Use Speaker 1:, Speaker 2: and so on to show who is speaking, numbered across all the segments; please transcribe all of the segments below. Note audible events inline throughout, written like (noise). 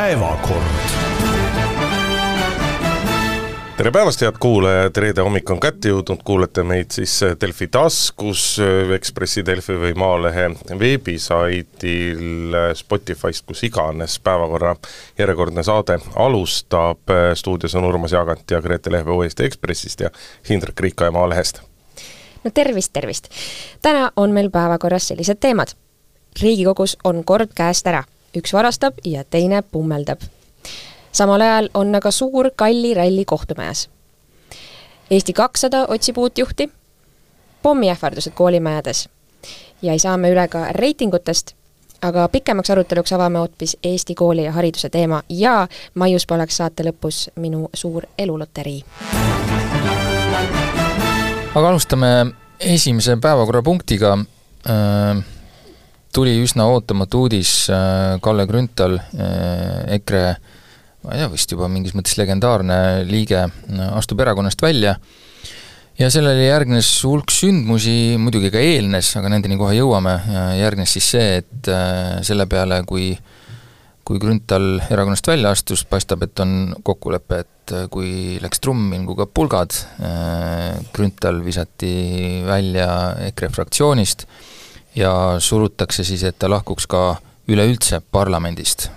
Speaker 1: päevakord
Speaker 2: tere päevast, head kuulajad, reede hommik on kätte jõudnud, kuulete meid siis Delfi taskus, Ekspressi, Delfi või Maalehe veebisaitil, Spotify'st, kus iganes päevakorra järjekordne saade alustab, stuudios on Urmas Jaagant ja Grete Lehve Eesti Ekspressist ja Hindrek Riikoja Maalehest.
Speaker 3: no tervist, tervist! täna on meil päevakorras sellised teemad. riigikogus on kord käest ära, üks varastab ja teine pummeldab samal ajal on aga suur Kalli ralli kohtumajas. Eesti kakssada otsib uut juhti, pommiähvardused koolimajades ja ei saa me üle ka reitingutest, aga pikemaks aruteluks avame hoopis Eesti kooli ja hariduse teema ja maiuspuu oleks saate lõpus minu suur eluloterii.
Speaker 4: aga alustame esimese päevakorrapunktiga äh, tuli üsna ootamatu uudis, äh, Kalle Grünthal, äh, EKRE ma ei tea, vist juba mingis mõttes legendaarne liige astub erakonnast välja. Ja sellele järgnes hulk sündmusi, muidugi ka eelnes, aga nendeni kohe jõuame, järgnes siis see, et äh, selle peale, kui kui Grünthal erakonnast välja astus, paistab, et on kokkulepe, et kui läks trumm, mingu ka pulgad, Grünthal visati välja EKRE fraktsioonist ja surutakse siis, et ta lahkuks ka üleüldse parlamendist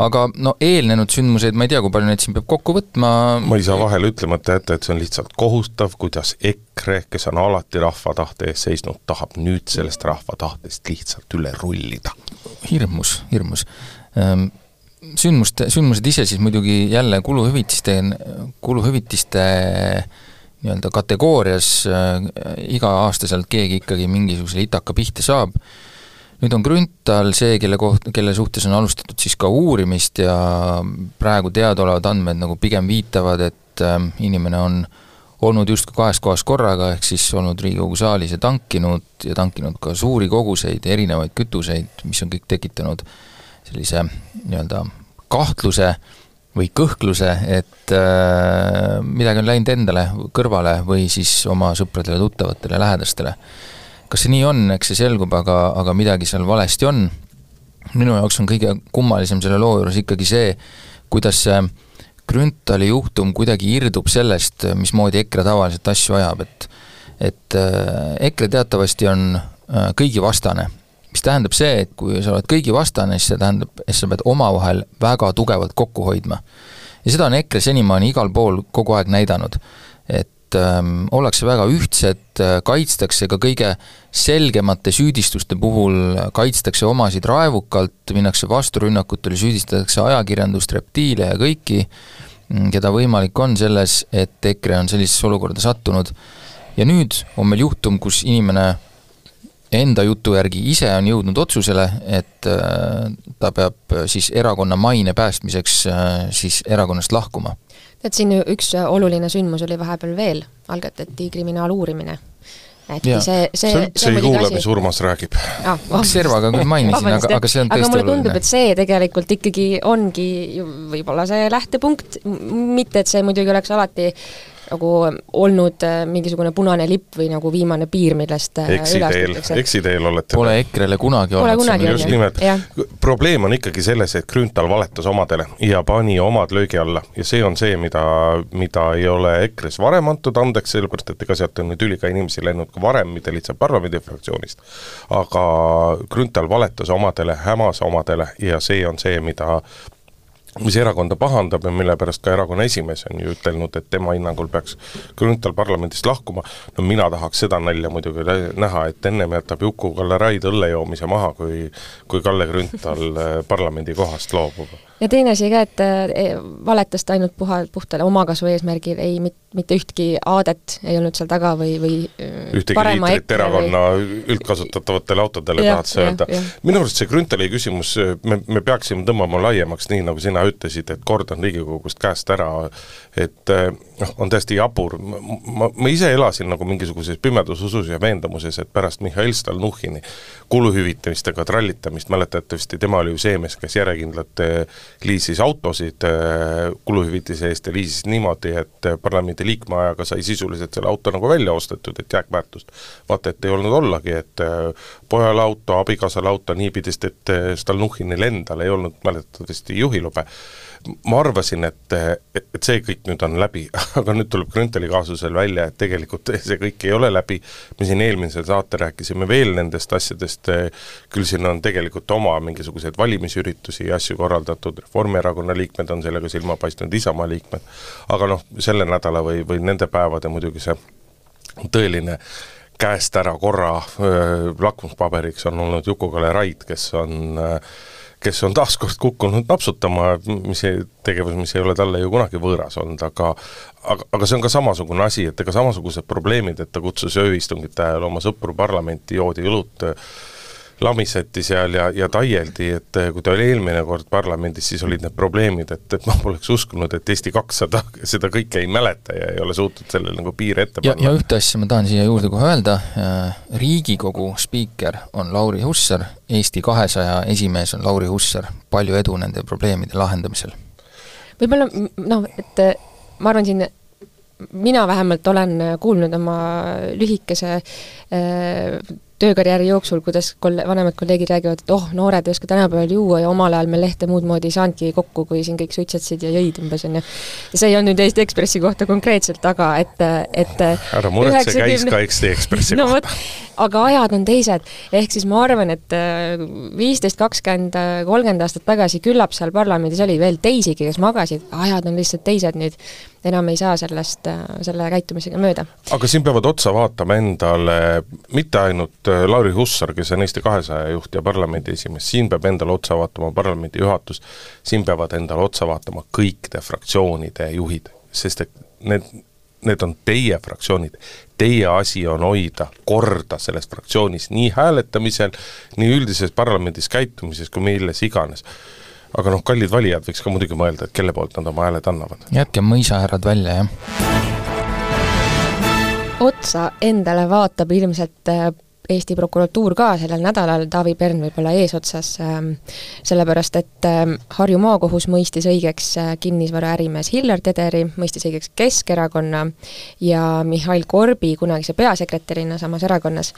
Speaker 4: aga no eelnenud sündmuseid ma ei tea, kui palju neid siin peab kokku võtma.
Speaker 2: ma ei saa vahele ütlemata jätta, et see on lihtsalt kohutav, kuidas EKRE, kes on alati rahva tahte eest seisnud, tahab nüüd sellest rahva tahtest lihtsalt üle rullida.
Speaker 4: hirmus, hirmus. Ehm, sündmuste, sündmused ise siis muidugi jälle kuluhüvitiste, kuluhüvitiste nii-öelda kategoorias äh, iga-aastaselt keegi ikkagi mingisuguse litaka pihta saab. Nüüd on Grünthal see, kelle koht, kelle suhtes on alustatud siis ka uurimist ja praegu teadaolevad andmed nagu pigem viitavad, et äh, inimene on olnud justkui kahes kohas korraga, ehk siis olnud Riigikogu saalis ja tankinud ja tankinud ka suuri koguseid erinevaid kütuseid, mis on kõik tekitanud sellise nii-öelda kahtluse või kõhkluse, et äh, midagi on läinud endale kõrvale või siis oma sõpradele-tuttavatele, lähedastele kas see nii on, eks see selgub, aga, aga midagi seal valesti on. minu jaoks on kõige kummalisem selle loo juures ikkagi see, kuidas see Grünthali juhtum kuidagi irdub sellest, mismoodi EKRE tavaliselt asju ajab, et et äh, EKRE teatavasti on äh, kõigi vastane, mis tähendab see, et kui sa oled kõigi vastane, siis see tähendab, et sa pead omavahel väga tugevalt kokku hoidma. ja seda on EKRE senimaani igal pool kogu aeg näidanud. et ähm, ollakse väga ühtsed, äh, kaitstakse ka kõige selgemate süüdistuste puhul, kaitstakse omasid raevukalt, minnakse vasturünnakutele, süüdistatakse ajakirjandust, reptiile ja kõiki, mm, keda võimalik on selles, et EKRE on sellisesse olukorda sattunud. ja nüüd on meil juhtum, kus inimene enda jutu järgi ise on jõudnud otsusele, et äh, ta peab äh, siis erakonna maine päästmiseks siis erakonnast lahkuma.
Speaker 3: Et siin üks oluline sündmus oli vahepeal veel, algatati kriminaaluurimine. Äkki see, see
Speaker 2: see, see ei kuule, mis Urmas räägib.
Speaker 4: Ah,. Servaga küll mainisin, aga, aga see on tõesti
Speaker 3: aga mulle tundub, et see tegelikult ikkagi ongi võib-olla see lähtepunkt, mitte et see muidugi oleks alati nagu olnud äh, mingisugune punane lipp või nagu viimane piir, millest
Speaker 2: äh, eksiteel, eksiteel olete.
Speaker 4: Pole EKRE-le kunagi
Speaker 3: Pole olnud.
Speaker 2: just nimelt, probleem on ikkagi selles, et Grünthal valetas omadele ja pani omad löögi alla. Ja see on see, mida, mida ei ole EKRE-s varem antud andeks, sellepärast et ega sealt on nüüd ülika inimesi läinud ka varem, mitte lihtsalt parlamendifraktsioonist, aga Grünthal valetas omadele, hämas omadele ja see on see, mida mis erakonda pahandab ja mille pärast ka erakonna esimees on ju ütelnud, et tema hinnangul peaks Grünthal parlamendist lahkuma, no mina tahaks seda nalja muidugi näha, et ennem jätab Juku-Kalle Raid õlle joomise maha, kui kui Kalle Grünthal äh, parlamendi kohast loobub
Speaker 3: ja teine asi ka, et e, valetas ta ainult puha, puhtale omakasu eesmärgil, ei mit-, mitte ühtki aadet ei olnud seal taga või, või
Speaker 2: e, ühtegi liitrit erakonna või... üldkasutatavatele autodele tahad sa öelda. minu arust see Grünthali küsimus, me, me peaksime tõmbama laiemaks, nii nagu sina ütlesid, et kord on Riigikogust käest ära, et noh, on täiesti jabur, ma, ma ise elasin nagu mingisuguses pimedususus ja veendumuses, et pärast Mihhail Stalnuhhini kuluhüvitamistega trallitamist, mäletatavasti tema oli ju see mees, kes järjekindlalt liisis autosid äh, kuluhüvitise eest ja liisis niimoodi, et parlamendi parlamendi liikme ajaga sai sisuliselt selle auto nagu välja ostetud, et jääkväärtust vaata et ei olnud ollagi, et äh, pojale auto, abikaasale auto, niipidist, et äh, Stalnuhhinil endal ei olnud mäletatavasti juhilube ma arvasin, et, et, et see kõik nüüd on läbi, (laughs) aga nüüd tuleb Grünthali kaasusel välja, et tegelikult see kõik ei ole läbi, me siin eelmisel saate rääkisime veel nendest asjadest, küll siin on tegelikult oma mingisuguseid valimisüritusi ja asju korraldatud, Reformierakonna liikmed on sellega silma paistnud, Isamaa liikmed, aga noh, selle nädala või, või nende päevade muidugi see tõeline käest ära korra lakmuspaberiks on olnud Juku-Kalle Raid, kes on äh, kes on taaskord kukkunud napsutama, mis ei, tegevus, mis ei ole talle ju kunagi võõras olnud, aga aga, aga see on ka samasugune asi, et ega samasugused probleemid, et ta kutsus ööistungite ajal oma sõpru parlamenti, joodi õlut äh, lamiseti seal ja, ja taieldi, et eh, kui ta oli eelmine kord parlamendis, siis olid need probleemid, et, et ma poleks uskunud, et Eesti kakssada (laughs) seda kõike ei mäleta ja ei ole suutnud sellele nagu piire ette
Speaker 4: panna. ja ühte asja ma tahan siia juurde kohe öelda, äh, Riigikogu spiiker on Lauri Hussar, Eesti kahesaja esimees on Lauri Hussar, palju edu nende probleemide lahendamisel!
Speaker 3: võib-olla noh, et ma arvan, siin mina vähemalt olen kuulnud oma lühikese äh, töökarjääri jooksul, kuidas kolle-, vanemad kolleegid räägivad, et oh, noored ei oska tänapäeval juua ja omal ajal me lehte muud moodi ei saanudki kokku, kui siin kõik suitsetasid ja jõid umbes, on ju. ja see ei olnud nüüd Eesti Ekspressi kohta konkreetselt, aga et, et
Speaker 2: ära muretse 90..., käis ka Eesti Ekspressi
Speaker 3: no, kohta. Aga ajad on teised, ehk siis ma arvan, et äh, viisteist, kakskümmend, kolmkümmend aastat tagasi küllap seal parlamendis oli veel teisigi, kes magasid, ajad on lihtsalt teised nüüd enam ei saa sellest, äh, selle käitumisega mööda.
Speaker 2: aga siin peavad otsa vaatama endale mitte ainult äh, Lauri Hussar, kes on Eesti kahesaja juht ja parlamendi esimees, siin peab endale otsa vaatama parlamendi juhatus, siin peavad endale otsa vaatama kõikide fraktsioonide juhid, sest et need, need on teie fraktsioonid, teie asi on hoida korda selles fraktsioonis nii hääletamisel, nii üldises parlamendis käitumises kui milles iganes aga noh, kallid valijad võiks ka muidugi mõelda, et kelle poolt nad oma hääled annavad.
Speaker 4: jätke mõisahärrad välja, jah.
Speaker 3: otsa endale vaatab ilmselt äh, Eesti prokuratuur ka sellel nädalal, Taavi Pern võib-olla eesotsas, ähm, sellepärast et ähm, Harju maakohus mõistis õigeks äh, kinnisvaraärimees Hillar Tederi, mõistis õigeks Keskerakonna ja Mihhail Korbi kunagise peasekretärina samas erakonnas.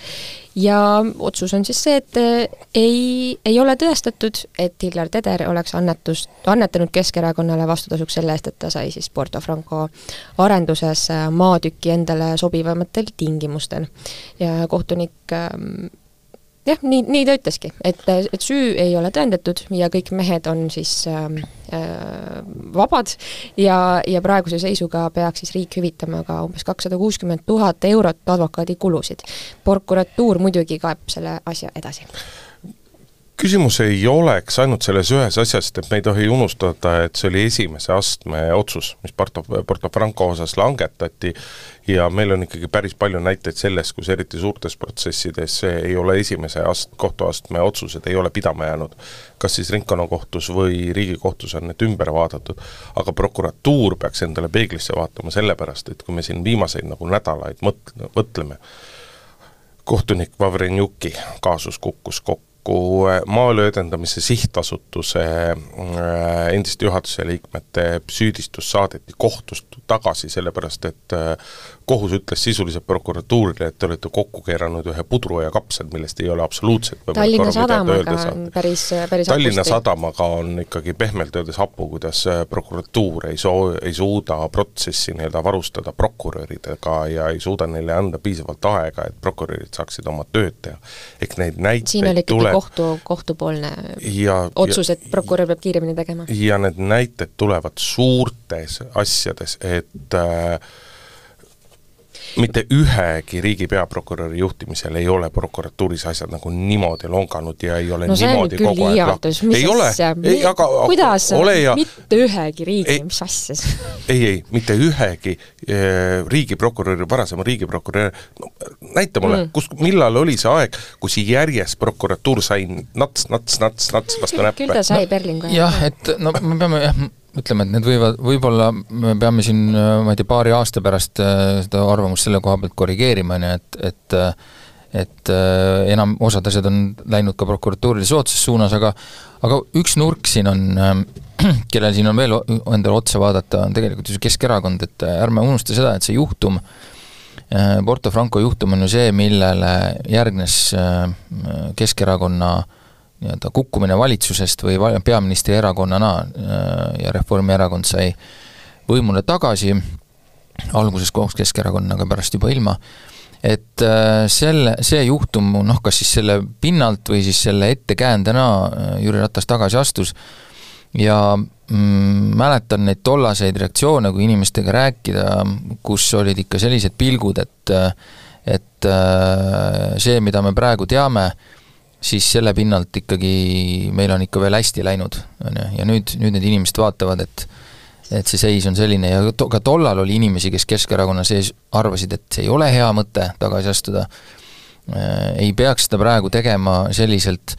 Speaker 3: Ja otsus on siis see, et äh, ei, ei ole tõestatud, et Hillar Teder oleks annetust, annetanud Keskerakonnale vastutasuks selle eest, et ta sai siis Porto Franco arenduses äh, maatüki endale sobivamatel tingimustel. ja kohtunik Ähm, jah, nii, nii ta ütleski, et, et süü ei ole tõendatud ja kõik mehed on siis ähm, äh, vabad ja, ja praeguse seisuga peaks siis riik hüvitama ka umbes kakssada kuuskümmend tuhat eurot advokaadikulusid. prokuratuur muidugi kaeb selle asja edasi
Speaker 2: küsimus ei oleks ainult selles ühes asjas, et me ei tohi unustada, et see oli esimese astme otsus, mis Porto, Porto Franco osas langetati ja meil on ikkagi päris palju näiteid sellest, kus eriti suurtes protsessides ei ole esimese ast-, kohtuastme otsused ei ole pidama jäänud. kas siis ringkonnakohtus või Riigikohtus on need ümber vaadatud, aga prokuratuur peaks endale peeglisse vaatama sellepärast, et kui me siin viimaseid nagu nädalaid mõt-, mõtleme, kohtunik Vavrenjuki kaasus kukkus kokku, kokku äh, Maaelu Edendamise Sihtasutuse äh, endiste juhatuse liikmete süüdistus saadeti kohtust tagasi, sellepärast et äh, kohus ütles sisuliselt prokuratuurile, et te olete kokku keeranud ühe pudru ja kapsad, millest ei ole absoluutselt
Speaker 3: Tallinna Sadamaga on päris, päris
Speaker 2: Tallinna hapusti. Sadamaga on ikkagi pehmelt öeldes hapu, kuidas prokuratuur ei soo-, ei suuda protsessi nii-öelda varustada prokuröridega ja ei suuda neile anda piisavalt aega, et prokurörid saaksid oma tööd teha. ehk neid näiteid tuleb
Speaker 3: kohtu, kohtupoolne ja, otsus, et prokurör peab kiiremini tegema.
Speaker 2: ja need näited tulevad suurtes asjades, et äh, mitte ühegi riigi peaprokuröri juhtimisel ei ole prokuratuuris asjad nagu niimoodi longanud ja ei ole
Speaker 3: no
Speaker 2: see on
Speaker 3: küll liialdus, mis asja, kuidas, ja... mitte ühegi riigi, mis asja siis?
Speaker 2: ei, ei, mitte ühegi äh, riigiprokuröri, varasema riigiprokuröri, no näita mulle mm., kus, millal oli see aeg, kus järjest prokuratuur sai nats, nats, nats, nats vastu näppe?
Speaker 3: küll ta sai no, Berlingu
Speaker 4: ajal. jah, et no me peame jah, ütleme, et need võivad, võib-olla me peame siin, ma ei tea, paari aasta pärast äh, seda arvamust selle koha pealt korrigeerima, on ju, et, et et äh, enam, osad asjad on läinud ka prokuratuurile soodsas suunas, aga aga üks nurk siin on, äh, (clears throat) kellel siin on veel endale otsa vaadata, on tegelikult ju see Keskerakond, et ärme unusta seda, et see juhtum, Porto Franco juhtum on ju see, millele järgnes Keskerakonna nii-öelda kukkumine valitsusest või peaministri erakonnana ja Reformierakond sai võimule tagasi, alguses koos Keskerakonnaga, pärast juba ilma et äh, selle, see juhtum, noh, kas siis selle pinnalt või siis selle ettekäändena äh, Jüri Ratas tagasi astus ja mm, mäletan neid tollaseid reaktsioone, kui inimestega rääkida, kus olid ikka sellised pilgud, et et äh, see, mida me praegu teame, siis selle pinnalt ikkagi meil on ikka veel hästi läinud, on ju, ja nüüd, nüüd need inimesed vaatavad, et et see seis on selline. Ja to-, ka tollal oli inimesi, kes Keskerakonna sees arvasid, et see ei ole hea mõte tagasi astuda, äh, ei peaks seda praegu tegema selliselt,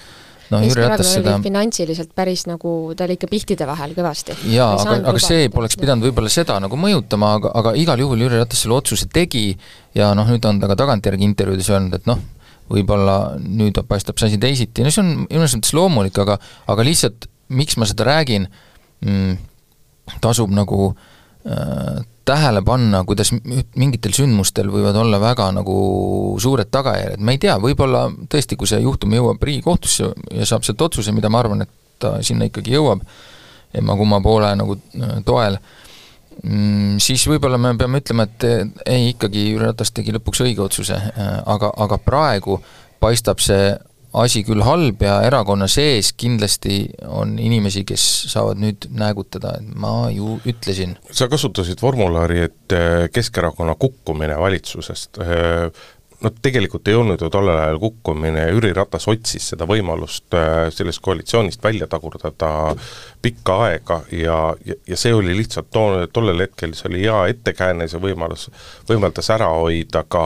Speaker 4: noh, Jüri Ratas seda
Speaker 3: finantsiliselt päris nagu, ta oli ikka pihtide vahel kõvasti.
Speaker 4: jaa, aga, aga see poleks pidanud võib-olla seda nagu mõjutama, aga, aga igal juhul Jüri Ratas selle otsuse tegi ja noh, nüüd on ta ka tagantjärgi intervjuudes öelnud, et noh, võib-olla nüüd paistab see asi teisiti, no see on minu arvates loomulik, aga aga lihtsalt miks ma seda räägin mm,, tasub nagu äh, tähele panna, kuidas mingitel sündmustel võivad olla väga nagu suured tagajärjed, ma ei tea, võib-olla tõesti, kui see juhtum jõuab Riigikohtusse ja saab sealt otsuse, mida ma arvan, et ta sinna ikkagi jõuab, emma-kumma poole nagu äh, toel, mm, siis võib-olla me peame ütlema, et ei, ikkagi Jüri Ratas tegi lõpuks õige otsuse, äh, aga, aga praegu paistab see asi küll halb ja erakonna sees kindlasti on inimesi, kes saavad nüüd näägutada, et ma ju ütlesin.
Speaker 2: sa kasutasid formulaari, et äh, Keskerakonna kukkumine valitsusest no tegelikult ei olnud ju tollel ajal kukkumine, Jüri Ratas otsis seda võimalust äh, sellest koalitsioonist välja tagurdada pikka aega ja, ja, ja see oli lihtsalt too, tollel hetkel, see oli hea ettekääne, see võimalus, võimaldas ära hoida ka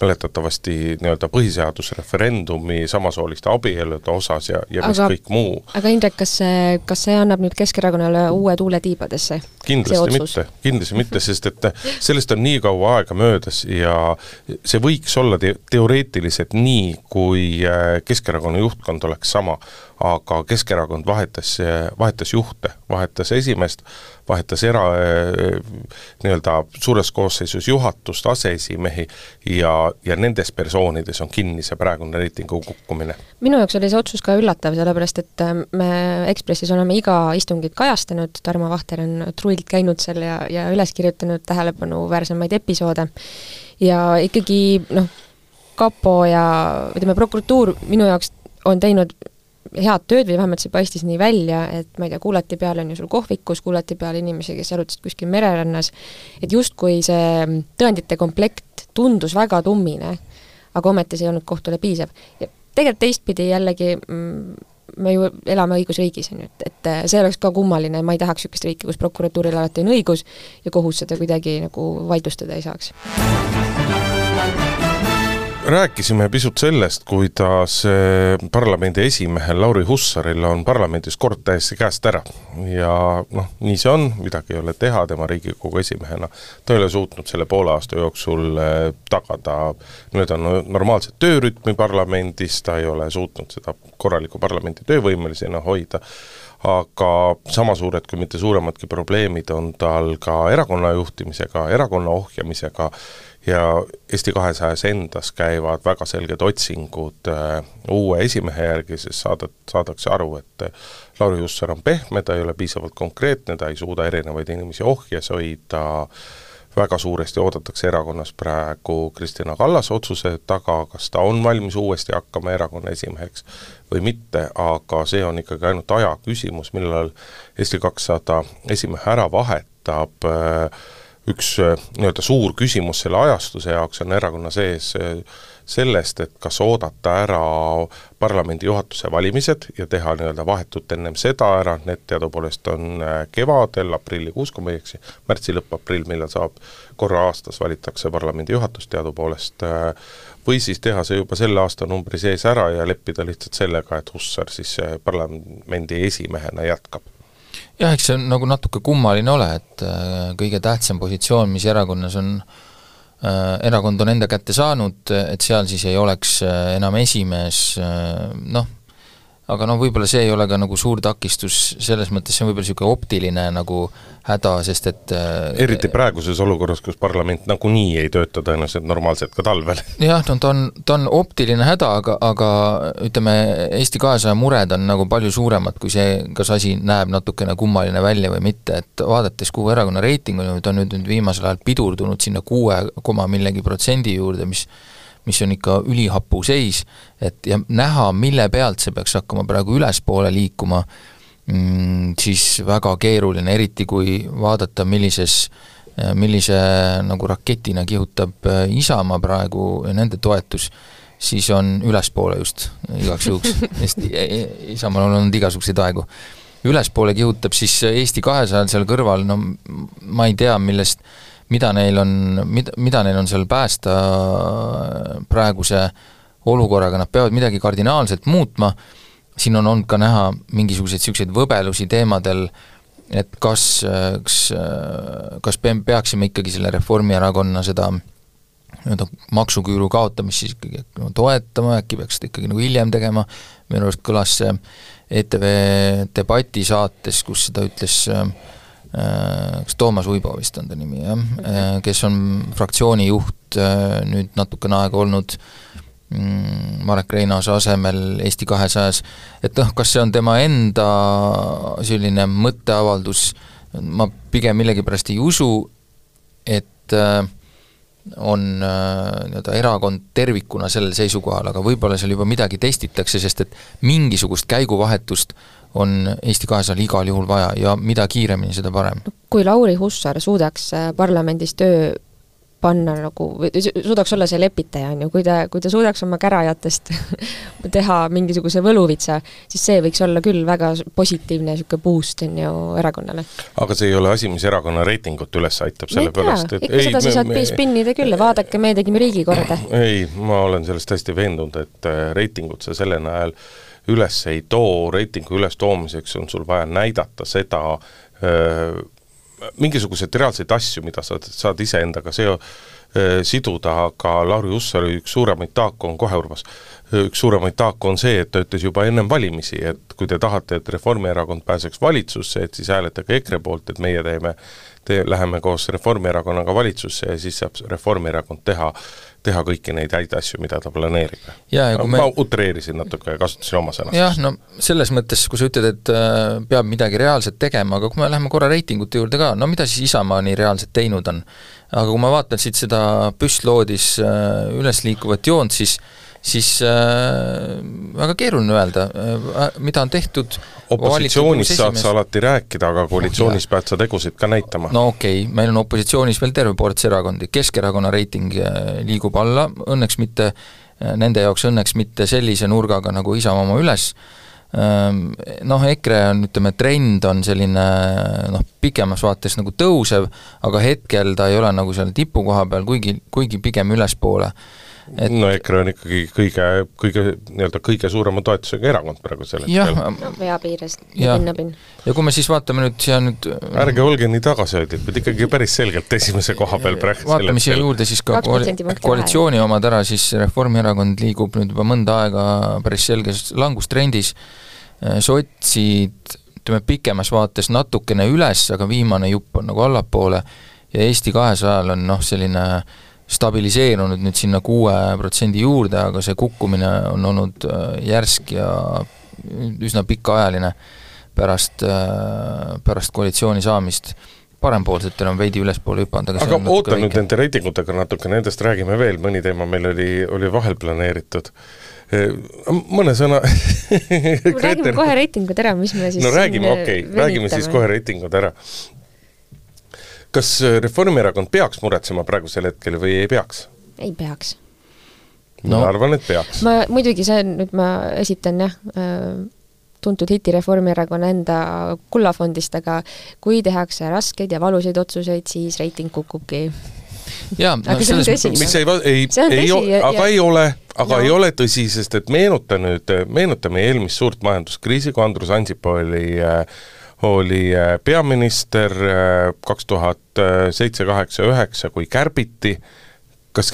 Speaker 2: mäletatavasti nii-öelda põhiseadusreferendumi samasooliste abielude osas ja, ja mis aga, kõik muu.
Speaker 3: aga Indrek, kas see, kas see annab nüüd Keskerakonnale uue tuule tiibadesse?
Speaker 2: kindlasti mitte, kindlasti mitte, sest et sellest on nii kaua aega möödas ja see võiks olla te-, teoreetiliselt nii, kui äh, Keskerakonna juhtkond oleks sama aga Keskerakond vahetas, vahetas juhte, vahetas esimeest, vahetas era-, nii-öelda suures koosseisus juhatust, aseesimehi ja, ja nendes persoonides on kinni see praegune reitingu kukkumine.
Speaker 3: minu jaoks oli see otsus ka üllatav, sellepärast et äh, me Ekspressis oleme iga istungit kajastanud, Tarmo Vahter on truilt käinud seal ja, ja üles kirjutanud tähelepanuväärsemaid episoode ja ikkagi noh, kapo ja ütleme, prokuratuur minu jaoks on teinud head tööd või vähemalt see paistis nii välja, et ma ei tea, kuulati peal on ju sul kohvikus, kuulati peal inimesi, kes jalutasid kuskil mererannas, et justkui see tõendite komplekt tundus väga tummine, aga ometi see ei olnud kohtule piisav. tegelikult teistpidi jällegi mm, me ju elame õigusriigis, on ju, et, et see oleks ka kummaline, ma ei tahaks niisugust riiki, kus prokuratuuril alati on õigus ja kohus seda kuidagi nagu vaidlustada ei saaks
Speaker 2: rääkisime pisut sellest, kuidas eh, parlamendi esimehel Lauri Hussaril on parlamendis kord täiesti käest ära. ja noh, nii see on, midagi ei ole teha, tema Riigikogu esimehena, ta ei ole suutnud selle poole aasta jooksul eh, tagada nii-öelda normaalset töörütmi parlamendis, ta ei ole suutnud seda korralikku parlamendi töövõimelisena hoida, aga sama suured, kui mitte suuremadki probleemid on tal ka erakonna juhtimisega, erakonna ohjamisega ja Eesti kahesajas endas käivad väga selged otsingud äh, uue esimehe järgi, sest saada, saadakse aru, et äh, Lauri Hussar on pehme, ta ei ole piisavalt konkreetne, ta ei suuda erinevaid inimesi ohjes hoida, väga suuresti oodatakse erakonnas praegu Kristina Kallase otsuse taga, kas ta on valmis uuesti hakkama erakonna esimeheks või mitte, aga see on ikkagi ainult aja küsimus, millal Eesti kakssada esimehe ära vahetab äh,, üks äh, nii-öelda suur küsimus selle ajastuse jaoks on erakonna sees äh, sellest, et kas oodata ära parlamendi juhatuse valimised ja teha nii-öelda vahetult ennem seda ära, need teadupoolest on äh, kevadel, aprillikuus, kui ma ei eksi, märtsi lõpp, aprill, millal saab, korra aastas valitakse parlamendi juhatus teadupoolest, või siis teha see juba selle aastanumbri sees ära ja leppida lihtsalt sellega, et Hussar siis parlamendi esimehena jätkab
Speaker 4: jah, eks see on nagu natuke kummaline ole, et äh, kõige tähtsam positsioon, mis erakonnas on äh,, erakond on enda kätte saanud, et seal siis ei oleks äh, enam esimees noh, aga noh, võib-olla see ei ole ka nagu suur takistus, selles mõttes see on võib-olla niisugune optiline nagu häda, sest et äh,
Speaker 2: eriti praeguses olukorras, kus parlament nagunii ei tööta tõenäoliselt normaalselt ka talvel. (laughs)
Speaker 4: jah, no ta on, ta on optiline häda, aga, aga ütleme, Eesti kahesaja mured on nagu palju suuremad kui see, kas asi näeb natukene kummaline välja või mitte, et vaadates, kuhu erakonna reiting on jõudnud, on nüüd, nüüd viimasel ajal pidurdunud sinna kuue koma millegi protsendi juurde, mis mis on ikka ülihapu seis, et ja näha, mille pealt see peaks hakkama praegu ülespoole liikuma, mm, siis väga keeruline, eriti kui vaadata, millises millise nagu raketina kihutab äh, Isamaa praegu nende toetus, siis on ülespoole just igaks juhuks, (laughs) sest Isamaal on olnud igasuguseid aegu. ülespoole kihutab siis Eesti kahesajal seal kõrval, no ma ei tea, millest mida neil on, mida, mida neil on seal päästa praeguse olukorraga, nad peavad midagi kardinaalselt muutma, siin on olnud ka näha mingisuguseid niisuguseid võbelusi teemadel, et kas, kas, kas peaksime ikkagi selle Reformierakonna seda nii-öelda maksuküüru kaotamist siis ikkagi no, toetama, äkki peaks seda ikkagi nagu hiljem tegema, minu arust kõlas see ETV Debati saates, kus seda ütles äh, Äh, kas Toomas Uibo vist on ta nimi, jah, äh, kes on fraktsiooni juht äh, nüüd natukene aega olnud mm, Marek Reinaase asemel Eesti kahesajas, et noh, kas see on tema enda selline mõtteavaldus, ma pigem millegipärast ei usu, et on nii-öelda erakond tervikuna sellel seisukohal, aga võib-olla seal juba midagi testitakse, sest et mingisugust käiguvahetust on Eesti kahesajal igal juhul vaja ja mida kiiremini, seda parem.
Speaker 3: kui Lauri Hussar suudaks äh, parlamendis töö panna nagu, või suudaks olla see lepitaja, on ju, kui ta, kui ta suudaks oma kärajatest (laughs) teha mingisuguse võluvitsa, siis see võiks olla küll väga positiivne niisugune boost, on ju, erakonnale.
Speaker 2: aga see ei ole asi, mis erakonna reitingut üles aitab, sellepärast
Speaker 3: et ikka ei, sedasi saad me... spinnida küll ja vaadake, me tegime riigi korda.
Speaker 2: ei, ma olen sellest hästi veendunud, et äh, reitingut sa selle najal üles ei too, reitingu ülestoomiseks on sul vaja näidata seda öö, mingisuguseid reaalseid asju, mida sa saad iseendaga seo-, siduda, aga Lauri Hussari üks suuremaid taaku on kohe, Urmas, üks suuremaid taaku on see, et ta ütles juba ennem valimisi, et kui te tahate, et Reformierakond pääseks valitsusse, et siis hääletage EKRE poolt, et meie teeme, te läheme koos Reformierakonnaga valitsusse ja siis saab Reformierakond teha teha kõiki neid häid asju, mida ta planeerib. No, me... ma utreerisin natuke ja kasutasin oma sõnastust.
Speaker 4: jah, no selles mõttes, kui sa ütled, et äh, peab midagi reaalset tegema, aga kui me läheme korra reitingute juurde ka, no mida siis Isamaa nii reaalselt teinud on? aga kui ma vaatan siit seda püstloodis äh, üles liikuvat joont, siis siis äh, väga keeruline öelda äh,, mida on tehtud
Speaker 2: opositsioonis saad sa alati rääkida, aga koalitsioonis oh, pead sa tegusid ka näitama.
Speaker 4: no okei okay,, meil on opositsioonis veel terve ports erakondi, Keskerakonna reiting äh, liigub alla, õnneks mitte, äh, nende jaoks õnneks mitte sellise nurgaga nagu Isamaa oma üles, ähm, noh, EKRE on, ütleme, trend on selline noh, pikemas vaates nagu tõusev, aga hetkel ta ei ole nagu seal tipukoha peal, kuigi, kuigi pigem ülespoole
Speaker 2: et no EKRE on ikkagi kõige, kõige nii-öelda kõige suurema toetusega erakond praegu sel
Speaker 3: hetkel. no vea piires, pinnapinn.
Speaker 4: ja kui me siis vaatame nüüd siia nüüd
Speaker 2: ärge olge nii tagasihoidlikud, ikkagi päris selgelt esimese koha peal praegu
Speaker 4: vaatame siia juurde siis ka koalitsiooni omad ära, siis Reformierakond liigub nüüd juba mõnda aega päris selges langustrendis, sotsid ütleme, pikemas vaates natukene üles, aga viimane jupp on nagu allapoole. Ja Eesti kahesajal on noh, selline äh, stabiliseerunud nüüd sinna kuue protsendi juurde, aga see kukkumine on olnud äh, järsk ja üsna pikaajaline pärast, äh, pärast koalitsiooni saamist. Parempoolsetel on veidi ülespoole hüpanud,
Speaker 2: aga aga oota nüüd nende reitingutega natuke, nendest räägime veel, mõni teema meil oli, oli vahel planeeritud. Mõne sõna
Speaker 3: räägime kohe reitingud ära, mis me siis
Speaker 2: no räägime, okei okay,, räägime siis kohe reitingud ära kas äh, Reformierakond peaks muretsema praegusel hetkel või ei peaks?
Speaker 3: ei peaks.
Speaker 2: No. ma arvan, et peaks.
Speaker 3: ma muidugi, see on, nüüd ma esitan jah, äh, tuntud hiti Reformierakonna enda kullafondist, aga kui tehakse raskeid ja valusaid otsuseid, siis reiting kukubki.
Speaker 4: jaa,
Speaker 3: no selles
Speaker 2: mõttes mis ei, ei, ei, aga ja, ei ole, aga no. ei ole tõsi, sest et meenuta nüüd, meenuta meie eelmist suurt majanduskriisi, kui Andrus Ansip oli äh, oli äh, peaminister äh, kaks tuhat seitse, kaheksa, üheksa, kui kärbiti, kas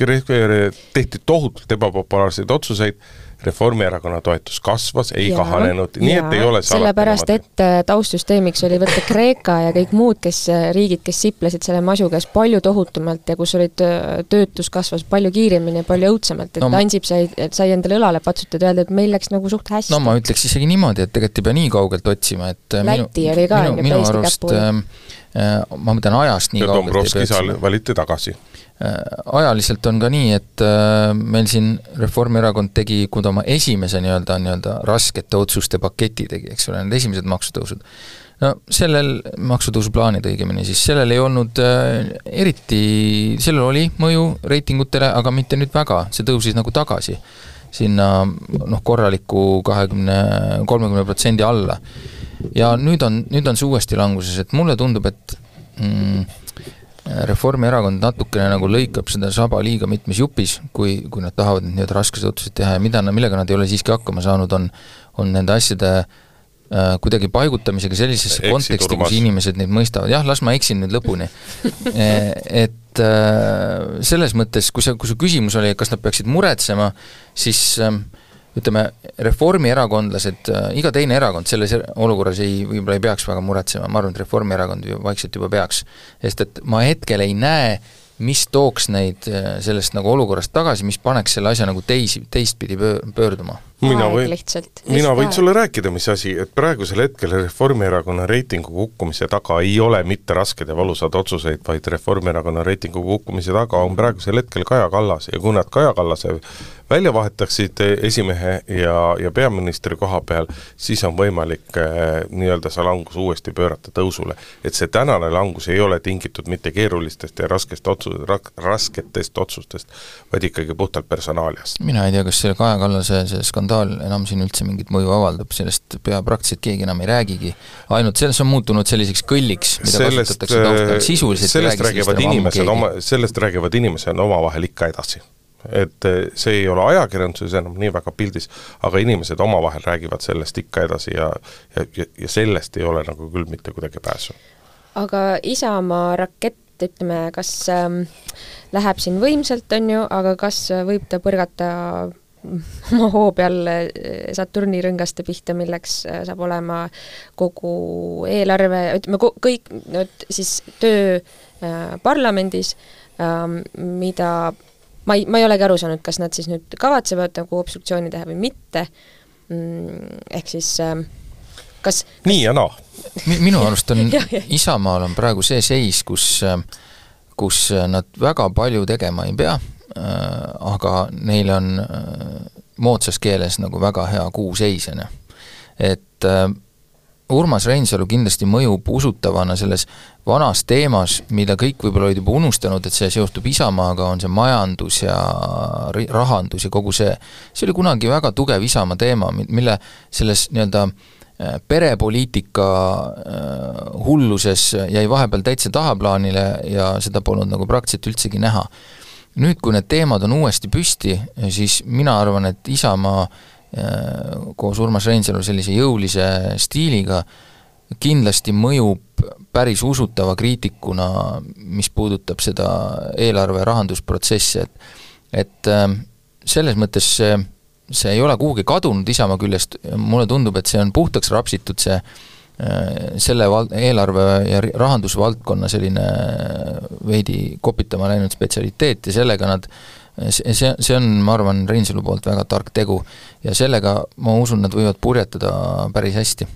Speaker 2: tehti tohutult ebapopulaarseid otsuseid, Reformierakonna toetus kasvas, ei ja, kahanenud, nii et ei ole
Speaker 3: sellepärast, et äh, taustsüsteemiks oli võtta Kreeka ja kõik muud, kes, äh, riigid, kes siplesid selle masu käes palju tohutumalt ja kus olid, töötus kasvas palju kiiremini ja palju õudsemalt, et no, Ansip sai, sai endale õlale patsutada ja öelda, et meil läks nagu suht hästi.
Speaker 4: no ma ütleks isegi niimoodi, et tegelikult ei pea nii kaugelt otsima, et
Speaker 3: Läti minu, oli ka
Speaker 4: minu, minu arust äh, ma mõtlen ajast nii
Speaker 2: ja kaugelt ei pea valiti tagasi.
Speaker 4: Äh, ajaliselt on ka nii, et äh, meil siin Reformierakond tegi, kui ta oma esimese nii-öelda, nii-öelda raskete otsuste paketi tegi, eks ole, need esimesed maksutõusud, no sellel, maksutõusuplaanid õigemini, siis sellel ei olnud äh, eriti, sellel oli mõju reitingutele, aga mitte nüüd väga, see tõusis nagu tagasi sinna noh, korraliku kahekümne, kolmekümne protsendi alla. ja nüüd on, nüüd on see uuesti languses, et mulle tundub, et mm, Reformierakond natukene nagu lõikab seda saba liiga mitmes jupis, kui, kui nad tahavad neid nii-öelda raskeid otsuseid teha ja mida, millega nad ei ole siiski hakkama saanud, on, on nende asjade äh, kuidagi paigutamisega sellisesse konteksti, kus inimesed neid mõistavad, jah, las ma eksin nüüd lõpuni. (laughs) E, et äh, selles mõttes, kui sa, kui su küsimus oli, kas nad peaksid muretsema, siis äh, ütleme, reformierakondlased, äh, iga teine erakond selles olukorras ei, võib-olla ei peaks väga muretsema, ma arvan, et Reformierakond ju vaikselt juba peaks. sest et ma hetkel ei näe, mis tooks neid äh, sellest nagu olukorrast tagasi, mis paneks selle asja nagu teisi, teistpidi pöörduma.
Speaker 2: Mina võin, mina võin sulle rääkida, mis asi, et praegusel hetkel Reformierakonna reitingu kukkumise taga ei ole mitte rasked ja valusad otsuseid, vaid Reformierakonna reitingu kukkumise taga on praegusel hetkel Kaja Kallas. Ja kui nad Kaja Kallase välja vahetaksid esimehe ja, ja peaministri koha peal, siis on võimalik eh, nii-öelda see langus uuesti pöörata tõusule. et see tänane langus ei ole tingitud mitte keerulistest ja raskest otsus, rasketest otsustest, vaid ikkagi puhtalt personaaliast.
Speaker 4: mina ei tea, kas see Kaja Kallase see skandaal enam siin üldse mingit mõju avaldab, sellest pea praktiliselt keegi enam ei räägigi. ainult selles on muutunud selliseks kõlliks, mida sellest, kasutatakse taustal, äh, sisuliselt
Speaker 2: sellest räägivad inimesed oma, sellest räägivad inimesed omavahel ikka edasi et äh, see ei ole ajakirjanduses enam nii väga pildis, aga inimesed omavahel räägivad sellest ikka edasi ja ja, ja sellest ei ole nagu küll mitte kuidagi pääsu.
Speaker 3: aga Isamaa rakett, ütleme, kas ähm, läheb siin võimsalt, on ju, aga kas võib ta põrgata oma hoo peal eh, Saturni rõngaste pihta, milleks eh, saab olema kogu eelarve, ütleme kõik nüüd siis töö äh, parlamendis äh,, mida ma ei, ma ei olegi aru saanud, kas nad siis nüüd kavatsevad nagu obstruktsiooni teha või mitte mm,, ehk siis äh, kas
Speaker 2: nii ja naa
Speaker 4: no. minu (laughs) arust on Isamaal on praegu see seis, kus kus nad väga palju tegema ei pea Äh, aga neil on äh, moodsas keeles nagu väga hea kuuseis, on ju. et äh, Urmas Reinsalu kindlasti mõjub usutavana selles vanas teemas, mida kõik võib-olla olid juba unustanud, et see seostub Isamaaga, on see majandus ja rahandus ja kogu see, see oli kunagi väga tugev Isamaa teema, mille selles nii-öelda perepoliitika hulluses jäi vahepeal täitsa tahaplaanile ja seda polnud nagu praktiliselt üldsegi näha. Nüüd, kui need teemad on uuesti püsti, siis mina arvan, et Isamaa äh, koos Urmas Reinsalu sellise jõulise stiiliga kindlasti mõjub päris usutava kriitikuna, mis puudutab seda eelarve rahandusprotsessi, et et äh, selles mõttes see, see ei ole kuhugi kadunud Isamaa küljest, mulle tundub, et see on puhtaks rapsitud, see Äh, selle val-, eelarve ja rahandusvaldkonna selline veidi kopitama läinud spetsialiteet ja sellega nad see, see on, ma arvan, Reinsalu poolt väga tark tegu. Ja sellega, ma usun, nad võivad purjetada päris hästi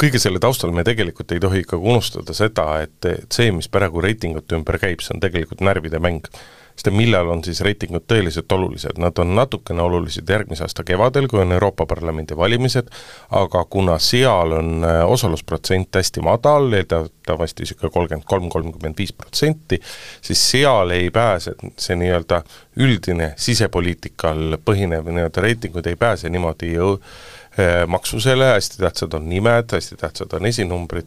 Speaker 2: kõige selle taustal me tegelikult ei tohi ikkagi unustada seda, et, et see, mis praegu reitingute ümber käib, see on tegelikult närvide mäng. sest millal on siis reitingud tõeliselt olulised, nad on natukene olulised järgmise aasta kevadel, kui on Euroopa Parlamendi valimised, aga kuna seal on äh, osalusprotsent hästi madal, eeldatavasti niisugune kolmkümmend kolm, kolmkümmend viis protsenti, siis seal ei pääse see nii-öelda üldine sisepoliitikal põhinev nii-öelda reitingud ei pääse niimoodi jõu-, maksusele, hästi tähtsad on nimed, hästi tähtsad on esinumbrid,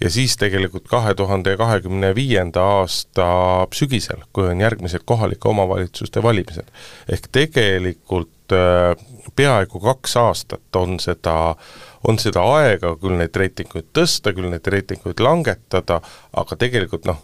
Speaker 2: ja siis tegelikult kahe tuhande kahekümne viienda aasta sügisel, kui on järgmised kohalike omavalitsuste valimised. ehk tegelikult äh, peaaegu kaks aastat on seda, on seda aega küll neid reitinguid tõsta, küll neid reitinguid langetada, aga tegelikult noh,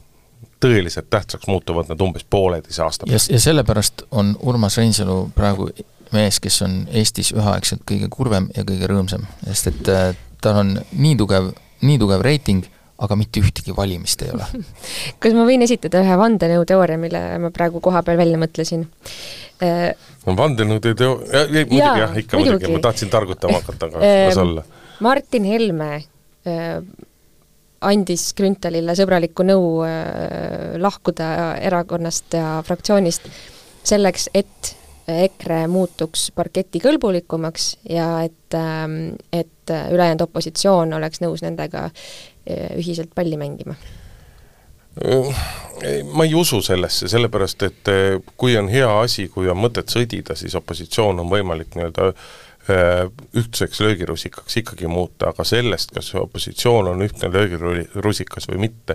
Speaker 2: tõeliselt tähtsaks muutuvad nad umbes pooleteise aasta
Speaker 4: pärast. ja sellepärast on Urmas Reinsalu praegu mees, kes on Eestis üheaegselt kõige kurvem ja kõige rõõmsam, sest et äh, tal on nii tugev, nii tugev reiting, aga mitte ühtegi valimist ei ole. (laughs)
Speaker 3: kas ma võin esitada ühe vandenõuteooria, mille ma praegu koha peal välja mõtlesin?
Speaker 2: no vandenõude teo-, muidugi jah, ikka muidugi, muidugi., ma tahtsin targutama (laughs) hakata, aga las olla.
Speaker 3: Martin Helme andis Grünthalile sõbralikku nõu äh, lahkuda erakonnast ja fraktsioonist selleks, et EKRE muutuks parketikõlbulikumaks ja et, ähm, et ülejäänud opositsioon oleks nõus nendega äh, ühiselt palli mängima?
Speaker 2: Ma ei usu sellesse, sellepärast et äh, kui on hea asi, kui on mõtet sõdida, siis opositsioon on võimalik nii-öelda ühtseks löögirusikaks ikkagi muuta, aga sellest, kas opositsioon on ühtne löögirusikas või mitte,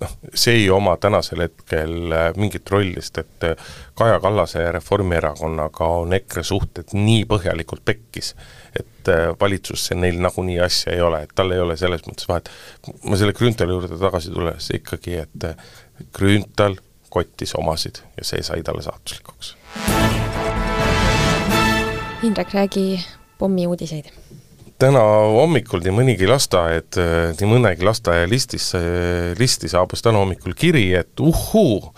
Speaker 2: noh, see ei oma tänasel hetkel äh, mingit rolli, sest et äh, Kaja Kallase ja Reformierakonnaga on EKRE suhted nii põhjalikult pekkis, et valitsusse neil nagunii asja ei ole, et tal ei ole selles mõttes vahet. ma selle Grünthali juurde tagasi tulles ikkagi, et Grünthal kottis omasid ja see sai talle saatuslikuks
Speaker 3: Indrek, räägi pommiuudiseid.
Speaker 2: täna hommikul nii mõnigi lasteaed, nii mõnegi lasteaia listis, listi saabus täna hommikul kiri, et uhhuu,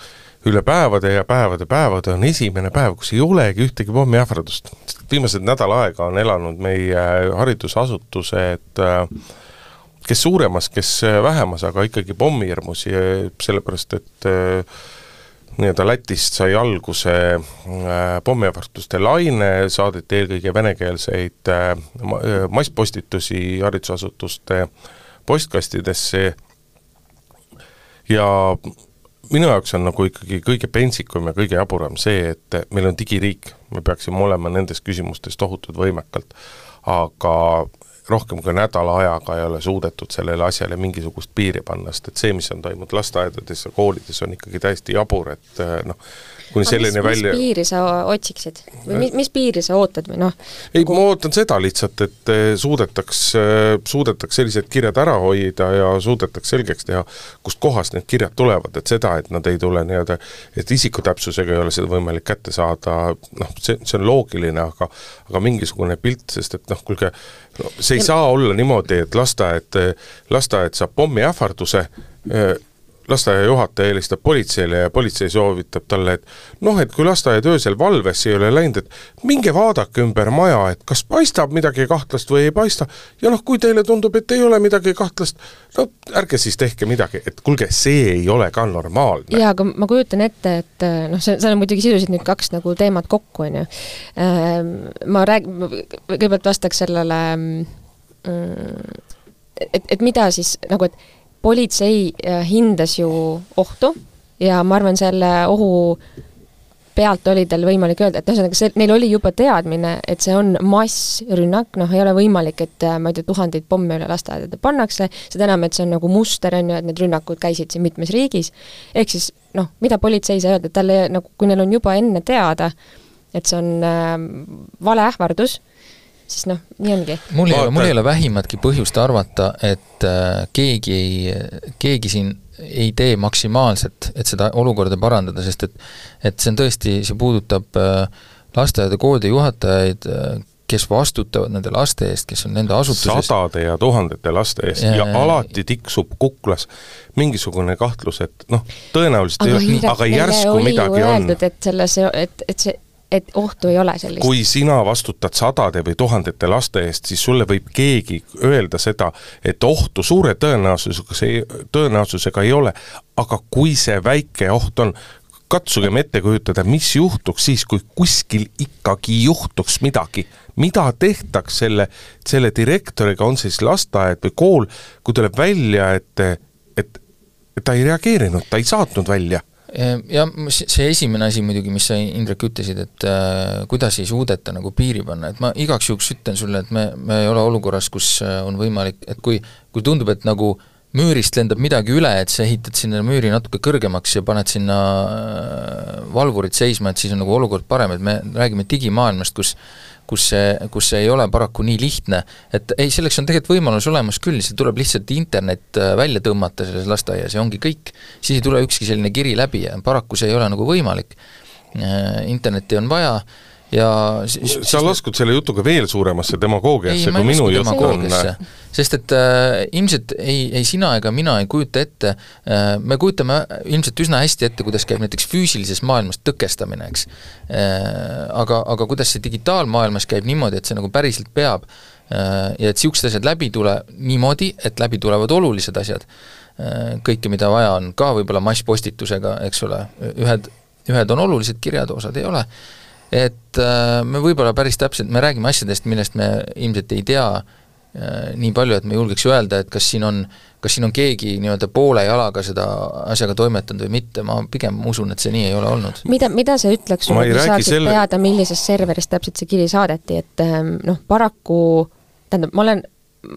Speaker 2: üle päevade ja päevade päevade on esimene päev, kus ei olegi ühtegi pommiähvardust. viimased nädal aega on elanud meie haridusasutused kes suuremas, kes vähemas, aga ikkagi pommihirmus, sellepärast et äh, nii-öelda Lätist sai alguse äh, pommiähvarduste laine, saadeti eelkõige venekeelseid äh, äh, masspostitusi haridusasutuste postkastidesse. Ja minu jaoks on nagu ikkagi kõige pentsikum ja kõige jaburam see, et meil on digiriik, me peaksime olema nendes küsimustes tohutult võimekalt, aga rohkem kui nädala ajaga ei ole suudetud sellele asjale mingisugust piiri panna, sest et see, mis on toimunud lasteaedades ja koolides, on ikkagi täiesti jabur, et eh, noh, kuni selleni välja
Speaker 3: mis piiri sa otsiksid? või mis, mis piiri sa ootad või noh?
Speaker 2: ei, ma ootan seda lihtsalt, et eh, suudetaks, eh, suudetaks sellised kirjad ära hoida ja suudetaks selgeks teha, kust kohast need kirjad tulevad, et seda, et nad ei tule nii-öelda, et isikutäpsusega ei ole seda võimalik kätte saada, noh, see, see on loogiline, aga aga mingisugune pilt, sest et noh, kuulge, no see ei ja... saa olla niimoodi, et lasteaed, lasteaed saab pommiähvarduse, lasteaia juhataja helistab politseile ja politsei soovitab talle, et noh, et kui lasteaed öösel valvesse ei ole läinud, et minge vaadake ümber maja, et kas paistab midagi kahtlast või ei paista, ja noh, kui teile tundub, et ei ole midagi kahtlast, no ärge siis tehke midagi, et kuulge, see ei ole ka normaalne.
Speaker 3: jaa, aga ma kujutan ette, et noh, see, seal on muidugi sisuliselt nüüd kaks nagu teemat kokku, on ju. Ehm, ma rääg-, kõigepealt vastaks sellele mm, et, et mida siis nagu, et politsei äh, hindas ju ohtu ja ma arvan, selle ohu pealt oli tal võimalik öelda, et ühesõnaga see, neil oli juba teadmine, et see on massrünnak, noh, ei ole võimalik, et äh, ma ei tea, tuhandeid pomme üle lasteaedade pannakse, seda enam, et see on nagu muster, on ju, et need rünnakud käisid siin mitmes riigis, ehk siis noh, mida politsei ei saa öelda, et talle nagu, kui neil on juba enne teada, et see on äh, vale ähvardus, siis noh, nii ongi.
Speaker 4: mul ei ole, mul ei ole vähimatki põhjust arvata, et äh, keegi ei, keegi siin ei tee maksimaalselt, et seda olukorda parandada, sest et et see on tõesti, see puudutab äh, lasteaeda, koolide juhatajaid äh,, kes vastutavad nende laste eest, kes on nende asutuses.
Speaker 2: sadade ja tuhandete laste eest ja, ja alati tiksub kuklas mingisugune kahtlus, et noh, tõenäoliselt
Speaker 3: aga
Speaker 2: ei ole, aga järsku midagi on.
Speaker 3: et selles, et, et see et ohtu ei ole sellist.
Speaker 2: kui sina vastutad sadade või tuhandete laste eest, siis sulle võib keegi öelda seda, et ohtu suure tõenäosusega see, tõenäosusega ei ole, aga kui see väike oht on, katsugem ette kujutada, mis juhtuks siis, kui kuskil ikkagi juhtuks midagi. mida tehtaks selle, selle direktoriga, on siis lasteaed või kool, kui tuleb välja, et, et, et ta ei reageerinud, ta ei saatnud välja
Speaker 4: Ehm, ja see esimene asi muidugi, mis sa, Indrek, ütlesid, et äh, kuidas ei suudeta nagu piiri panna, et ma igaks juhuks ütlen sulle, et me, me ei ole olukorras, kus äh, on võimalik, et kui, kui tundub, et nagu müürist lendab midagi üle, et sa ehitad sinna müüri natuke kõrgemaks ja paned sinna äh, valvurid seisma, et siis on nagu olukord parem, et me räägime digimaailmast, kus kus see, kus see ei ole paraku nii lihtne, et ei, selleks on tegelikult võimalus olemas küll, see tuleb lihtsalt internet äh, välja tõmmata selles lasteaias ja ongi kõik. siis ei tule ükski selline kiri läbi ja paraku see ei ole nagu võimalik. Äh, internetti on vaja ja
Speaker 2: siis, sa laskud selle jutuga veel suuremasse demagoogiasse, kui minu jutt on.
Speaker 4: sest et äh, ilmselt ei, ei sina ega mina ei kujuta ette äh,, me kujutame ilmselt üsna hästi ette, kuidas käib näiteks füüsilises maailmas tõkestamine, eks äh,. Aga, aga kuidas see digitaalmaailmas käib niimoodi, et see nagu päriselt peab äh, ja et niisugused asjad läbi ei tule niimoodi, et läbi tulevad olulised asjad äh,, kõike, mida vaja on, ka võib-olla masspostitusega, eks ole, ühed, ühed on olulised kirjad, osad ei ole et äh, me võib-olla päris täpselt, me räägime asjadest, millest me ilmselt ei tea äh, nii palju, et me julgeks öelda, et kas siin on, kas siin on keegi nii-öelda poole jalaga seda asjaga toimetanud või mitte, ma pigem usun, et see nii ei ole olnud.
Speaker 3: mida, mida see ütleks sulle, kui saaksid selle... teada, millisest serverist täpselt see kiri saadeti, et ähm, noh, paraku tähendab, ma olen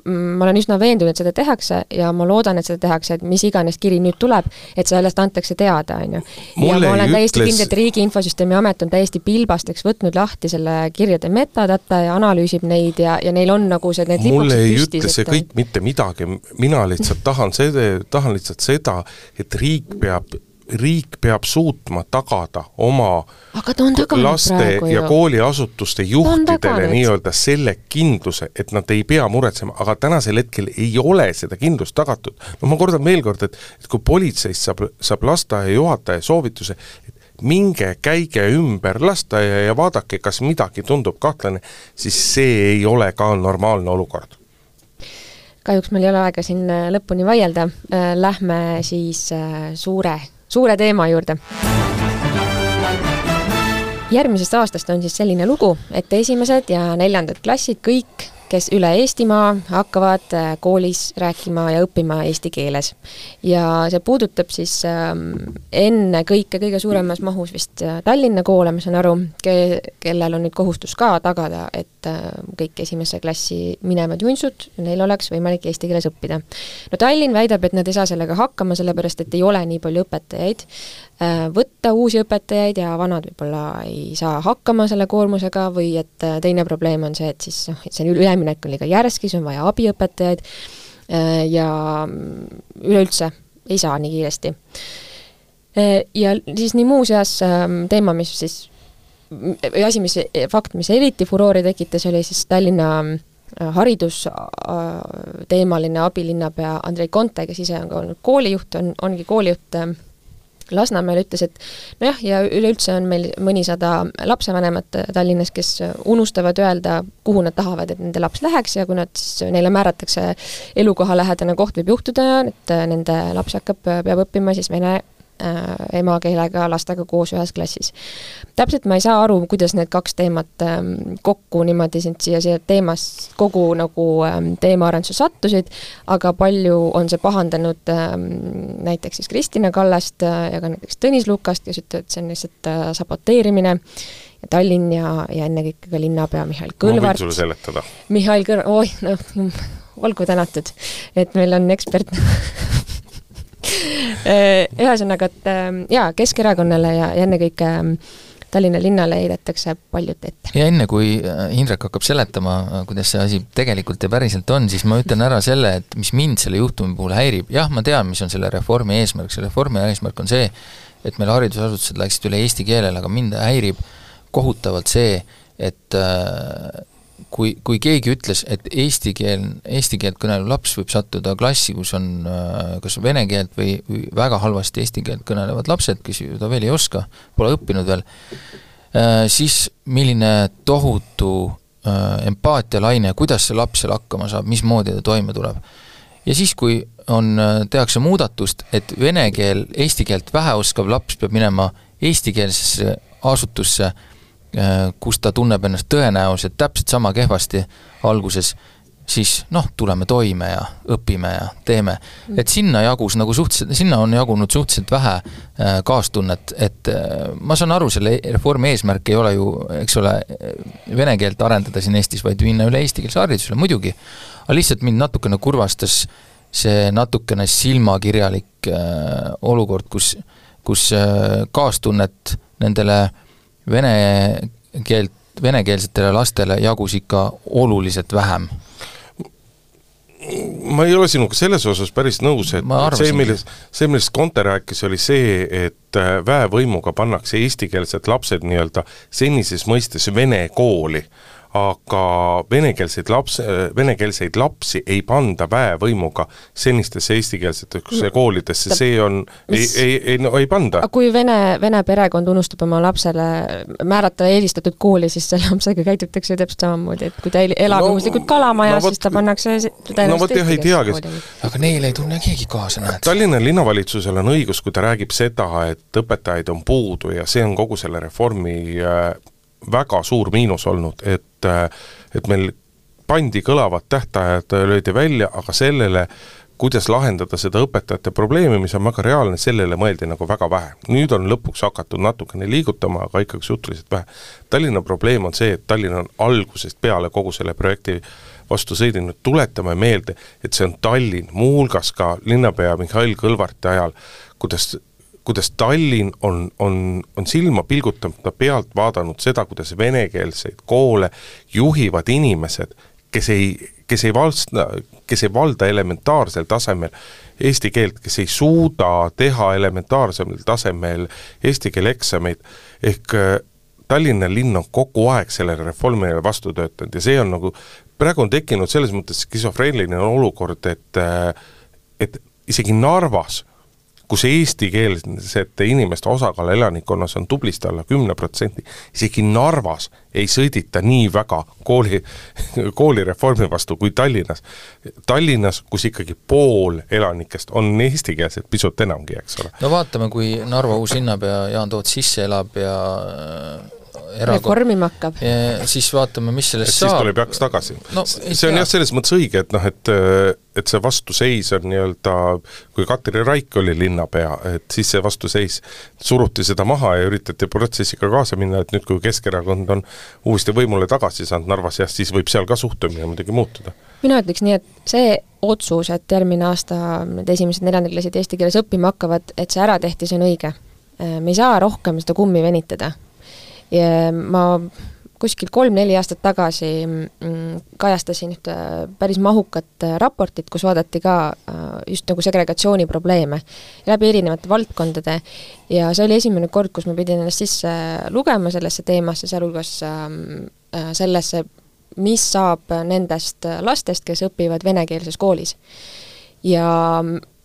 Speaker 3: ma olen üsna veendunud, et seda tehakse ja ma loodan, et seda tehakse, et mis iganes kiri nüüd tuleb, et sellest antakse teada, on ju. ja ma olen täiesti ütles... kindel, et Riigi Infosüsteemi Amet on täiesti pilbasteks võtnud lahti selle kirjade metadata ja analüüsib neid ja, ja neil on nagu see, need
Speaker 2: mulle ei ütle see kõik mitte midagi, mina lihtsalt tahan seda, tahan lihtsalt seda, et riik peab riik peab suutma tagada oma laste ja kooliasutuste juhtidele nii-öelda selle kindluse, et nad ei pea muretsema, aga tänasel hetkel ei ole seda kindlust tagatud. no ma kordan veel kord, et, et kui politseist saab, saab lasteaia juhataja soovituse, et minge, käige ümber lasteaia ja vaadake, kas midagi tundub kahtlane, siis see ei ole ka normaalne olukord.
Speaker 3: Kahjuks meil ei ole aega siin äh, lõpuni vaielda, äh, lähme siis äh, suure suure teema juurde. Järgmisest aastast on siis selline lugu, et esimesed ja neljandad klassid kõik kes üle Eestimaa hakkavad äh, koolis rääkima ja õppima eesti keeles. ja see puudutab siis ähm, ennekõike kõige suuremas mahus vist äh, Tallinna koole, ma saan aru, ke-, kellel on nüüd kohustus ka tagada, et äh, kõik esimesse klassi minevad junsud, neil oleks võimalik eesti keeles õppida. no Tallinn väidab, et nad ei saa sellega hakkama, sellepärast et ei ole nii palju õpetajaid, võtta uusi õpetajaid ja vanad võib-olla ei saa hakkama selle koormusega või et teine probleem on see, et siis noh, et see üleminek üleminek on liiga järsk, siis on vaja abiõpetajaid äh, ja üleüldse ei saa nii kiiresti. Äh, ja siis nii muuseas ähm, teema, mis siis, või asi, mis, fakt, mis eriti furoori tekitas, oli siis Tallinna äh, haridusteemaline abilinnapea Andrei Konte, kes ise on ka olnud koolijuht, on, ongi koolijuht Lasnamäel ütles, et nojah, ja üleüldse on meil mõnisada lapsevanemat Tallinnas, kes unustavad öelda, kuhu nad tahavad, et nende laps läheks ja kui nad siis, neile määratakse elukohalähedane koht, võib juhtuda, et nende laps hakkab, peab õppima siis vene emakeelega lastega koos ühes klassis. täpselt ma ei saa aru, kuidas need kaks teemat ähm, kokku niimoodi sind siia, siia teemas kogu nagu ähm, teemaarendusse sattusid, aga palju on see pahandanud ähm, näiteks siis Kristina Kallast äh, ja ka näiteks Tõnis Lukast, kes ütlevad, et see on lihtsalt äh, saboteerimine ja Tallinn ja, ja ennekõike ka linnapea Mihhail Kõlvart. ma võin
Speaker 2: sulle seletada.
Speaker 3: Mihhail Kõr-, oih, noh, (laughs) olgu tänatud, et meil on ekspert Äh, (laughs) ühesõnaga, et ähm, jaa, Keskerakonnale ja, ja ennekõike ähm, Tallinna linnale heidetakse paljut ette.
Speaker 4: ja enne, kui äh, Indrek hakkab seletama, äh, kuidas see asi tegelikult ja päriselt on, siis ma ütlen ära selle, et mis mind selle juhtumi puhul häirib, jah, ma tean, mis on selle reformi eesmärk, selle reformi eesmärk on see, et meil haridusasutused läheksid üle eesti keelele, aga mind häirib kohutavalt see, et kui, kui keegi ütles, et eesti keel, eesti keelt kõnelev laps võib sattuda klassi, kus on äh, kas vene keelt või, või väga halvasti eesti keelt kõnelevad lapsed, kes ta veel ei oska, pole õppinud veel, äh, siis milline tohutu äh, empaatialaine, kuidas see laps seal hakkama saab, mismoodi ta toime tuleb. ja siis, kui on, tehakse muudatust, et vene keel, eesti keelt vähe oskav laps peab minema eestikeelsesse asutusse kus ta tunneb ennast tõenäoliselt täpselt sama kehvasti alguses, siis noh, tuleme toime ja õpime ja teeme. Mm. et sinna jagus nagu suhteliselt, sinna on jagunud suhteliselt vähe äh, kaastunnet, et äh, ma saan aru, selle reformi eesmärk ei ole ju, eks ole, vene keelt arendada siin Eestis, vaid minna üle eestikeelse haridusele, muidugi. aga lihtsalt mind natukene kurvastas see natukene silmakirjalik olukord, kus, kus kaastunnet nendele äh, vene keelt, venekeelsetele lastele jagus ikka oluliselt vähem.
Speaker 2: Ma ei ole sinuga selles osas päris nõus, et see, millest, see, millest Conte rääkis, oli see, et äh, väevõimuga pannakse eestikeelsed lapsed nii-öelda senises mõistes vene kooli, aga venekeelseid laps, venekeelseid lapsi ei panda väevõimuga senistesse eestikeelsetesse koolidesse, see on, ei, ei, ei, no ei panda.
Speaker 3: kui vene, vene perekond unustab oma lapsele määrata eelistatud kooli, siis selle lapsega käitutakse ju täpselt samamoodi, et kui ta el- elab
Speaker 2: No-
Speaker 3: juhuslikult Kalamajas
Speaker 2: no
Speaker 3: no,
Speaker 2: vot-
Speaker 3: siis ta pannakse si-
Speaker 2: no vot jah, ei tea, kes-
Speaker 4: aga neile ei tunne keegi kaasa, näed.
Speaker 2: Tallinna linnavalitsusel on õigus, kui ta räägib seda, et õpetajaid on puudu ja see on kogu selle reformi äh, väga suur miinus olnud, et äh, et meil pandi kõlavad tähtajad, äh, löödi välja, aga sellele, kuidas lahendada seda õpetajate probleemi, mis on väga reaalne, sellele mõeldi nagu väga vähe. nüüd on lõpuks hakatud natukene liigutama, aga ikkagi suhteliselt vähe. Tallinna probleem on see, et Tallinn on algusest peale kogu selle projekti vastu sõdinud, tuletame meelde, et see on Tallinn, muuhulgas ka linnapea Mihhail Kõlvarti ajal, kuidas kuidas Tallinn on, on, on silma pilgutamata pealt vaadanud seda, kuidas venekeelseid koole juhivad inimesed, kes ei, kes ei valda, kes ei valda elementaarsel tasemel eesti keelt, kes ei suuda teha elementaarsemal tasemel eesti keele eksameid, ehk äh, Tallinna linn on kogu aeg sellele reformile vastu töötanud ja see on nagu, praegu on tekkinud selles mõttes skisofreeniline olukord, et äh, et isegi Narvas, kus eestikeelsete inimeste osakaal elanikkonnas on tublisti alla kümne protsendi, isegi Narvas ei sõdita nii väga kooli, (laughs) koolireformi vastu kui Tallinnas. Tallinnas, kus ikkagi pool elanikest on eestikeelsed, pisut enamgi, eks ole.
Speaker 4: no vaatame, kui Narva uus linnapea Jaan Toots sisse elab ja erakond,
Speaker 3: reformima hakkab.
Speaker 4: siis vaatame, mis
Speaker 2: et
Speaker 4: sellest
Speaker 2: siis
Speaker 4: saab.
Speaker 2: tuleb jaks tagasi
Speaker 4: No,
Speaker 2: see on jah, selles mõttes õige, et noh, et et see vastuseis on nii-öelda, kui Katri Raik oli linnapea, et siis see vastuseis suruti seda maha ja üritati protsessiga kaasa minna, et nüüd, kui Keskerakond on uuesti võimule tagasi saanud Narvas, jah, siis võib seal ka suhtumine muidugi muutuda.
Speaker 3: mina ütleks nii, et see otsus, et järgmine aasta need esimesed neljandaklassid eesti keeles õppima hakkavad, et see ära tehti, see on õige. me ei saa rohkem seda kummi venitada. Ma kuskil kolm-neli aastat tagasi mm, kajastasin ühte päris mahukat äh, raportit, kus vaadati ka äh, just nagu segregatsiooni probleeme läbi erinevate valdkondade ja see oli esimene kord, kus ma pidin ennast sisse lugema sellesse teemasse, sealhulgas ähm, äh, sellesse, mis saab nendest lastest, kes õpivad venekeelses koolis. ja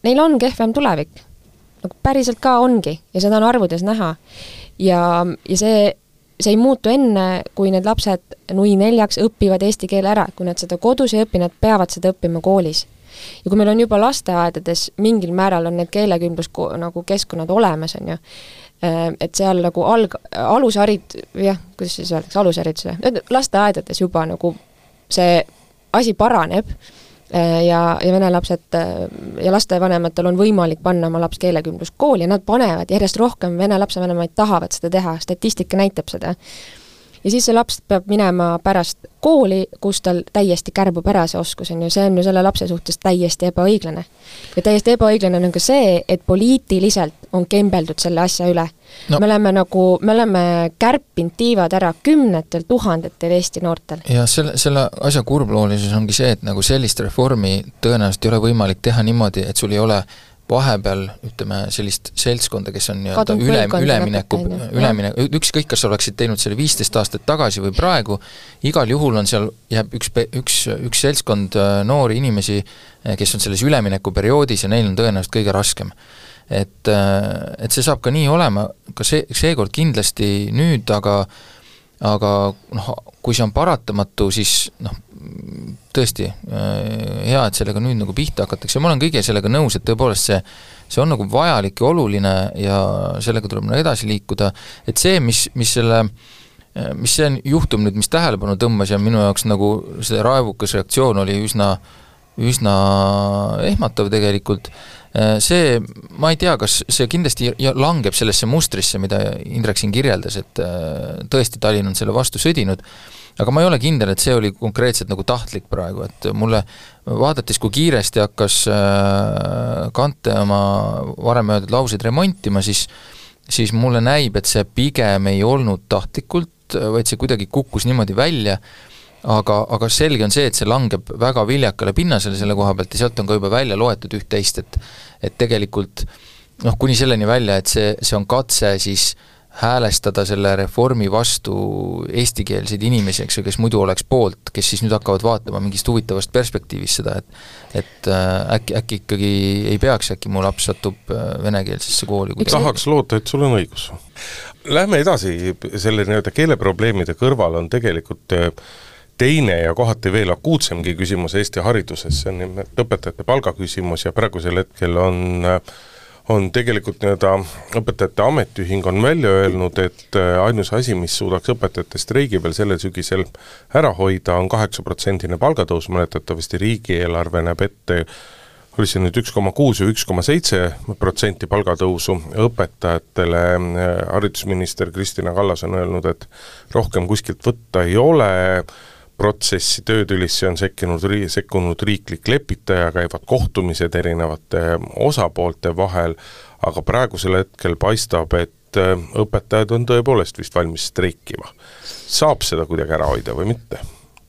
Speaker 3: neil on kehvem tulevik. nagu päriselt ka ongi ja seda on arvudes näha. ja, ja see, see ei muutu enne, kui need lapsed nui neljaks õpivad eesti keele ära, kui nad seda kodus ei õpi, nad peavad seda õppima koolis. ja kui meil on juba lasteaedades mingil määral on need keelekümblus nagu keskkonnad olemas, on ju, et seal nagu alg-, alusharid-, jah, kuidas siis öeldakse, alusharidusele, lasteaedades juba nagu see asi paraneb ja, ja vene lapsed ja lastevanematel on võimalik panna oma laps keelekümbluskooli ja nad panevad, järjest rohkem vene lapsevanemaid tahavad seda teha, statistika näitab seda. ja siis see laps peab minema pärast kooli, kus tal täiesti kärbub ära see oskus, on ju, see on ju selle lapse suhtes täiesti ebaõiglane. ja täiesti ebaõiglane on ka see, et poliitiliselt on kembeldud selle asja üle no.. me oleme nagu, me oleme kärpinud tiivad ära kümnetel tuhandetel Eesti noortel.
Speaker 4: ja selle, selle asja kurbloolisus ongi see, et nagu sellist reformi tõenäoliselt ei ole võimalik teha niimoodi, et sul ei ole vahepeal ütleme, sellist seltskonda, kes on nii-öelda üle, ülemineku,
Speaker 3: lõpetab, on ju.
Speaker 4: ülemine-, ükskõik, kas sa oleksid teinud selle viisteist aastat tagasi või praegu, igal juhul on seal, jääb üks, üks, üks seltskond äh, noori inimesi, kes on selles üleminekuperioodis ja neil on tõenäoliselt kõige raskem. Et, et see saab ka nii olema, ka see, seekord kindlasti nüüd, aga aga noh, kui see on paratamatu, siis noh, tõesti hea, et sellega nüüd nagu pihta hakatakse, ma olen kõige sellega nõus, et tõepoolest see see on nagu vajalik ja oluline ja sellega tuleb nagu edasi liikuda, et see, mis, mis selle mis see juhtum nüüd, mis tähelepanu tõmbas ja minu jaoks nagu see raevukas reaktsioon oli üsna üsna ehmatav tegelikult, see, ma ei tea, kas see kindlasti langeb sellesse mustrisse, mida Indrek siin kirjeldas, et tõesti, Tallinn on selle vastu sõdinud, aga ma ei ole kindel, et see oli konkreetselt nagu tahtlik praegu, et mulle vaadates, kui kiiresti hakkas Kante oma varem öeldud lauseid remontima, siis siis mulle näib, et see pigem ei olnud tahtlikult, vaid see kuidagi kukkus niimoodi välja aga, aga selge on see, et see langeb väga viljakale pinnasele selle koha pealt ja sealt on ka juba välja loetud üht-teist, et et tegelikult noh, kuni selleni välja, et see, see on katse siis häälestada selle reformi vastu eestikeelseid inimesi, eks ju, kes muidu oleks poolt, kes siis nüüd hakkavad vaatama mingist huvitavast perspektiivist seda, et et äh, äkki, äkki ikkagi ei peaks, äkki mu laps satub äh, venekeelsesse kooli.
Speaker 2: tahaks loota, et sul on õigus. Lähme edasi, selle nii-öelda keeleprobleemide kõrval on tegelikult äh, teine ja kohati veel akuutsemgi küsimus Eesti hariduses, see on nimelt õpetajate palga küsimus ja praegusel hetkel on on tegelikult nii-öelda õpetajate ametiühing on välja öelnud, et äh, ainus asi, mis suudaks õpetajate streigi veel sellel sügisel ära hoida, on kaheksaprotsendine palgatõus, mäletatavasti riigieelarve näeb ette oli see nüüd üks koma kuus või üks koma seitse protsenti palgatõusu õpetajatele, haridusminister Kristina Kallas on öelnud, et rohkem kuskilt võtta ei ole, protsessi töötülisse on sekkinud, sekkunud riiklik lepitaja, käivad kohtumised erinevate osapoolte vahel, aga praegusel hetkel paistab, et äh, õpetajad on tõepoolest vist valmis streikima. saab seda kuidagi ära hoida või mitte?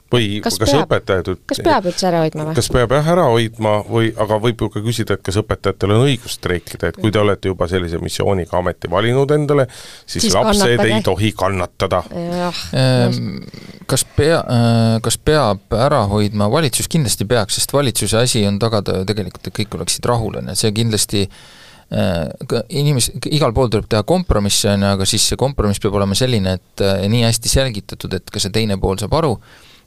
Speaker 2: Või kas, kas peab, õpetajad
Speaker 3: kas peab üldse ära hoidma või?
Speaker 2: kas peab jah ära hoidma või, aga võib ju ka küsida, et kas õpetajatel on õigus streikida, et kui te olete juba sellise missiooniga ameti valinud endale, siis, siis lapsed kannatage. ei tohi kannatada.
Speaker 4: Ehm, kas pea, äh, kas peab ära hoidma, valitsus kindlasti peaks, sest valitsuse asi on tagada ju tegelikult, et kõik oleksid rahul, on ju, see kindlasti äh, inimes-, igal pool tuleb teha kompromisse, on ju, aga siis see kompromiss peab olema selline, et äh, nii hästi selgitatud, et ka see teine pool saab aru,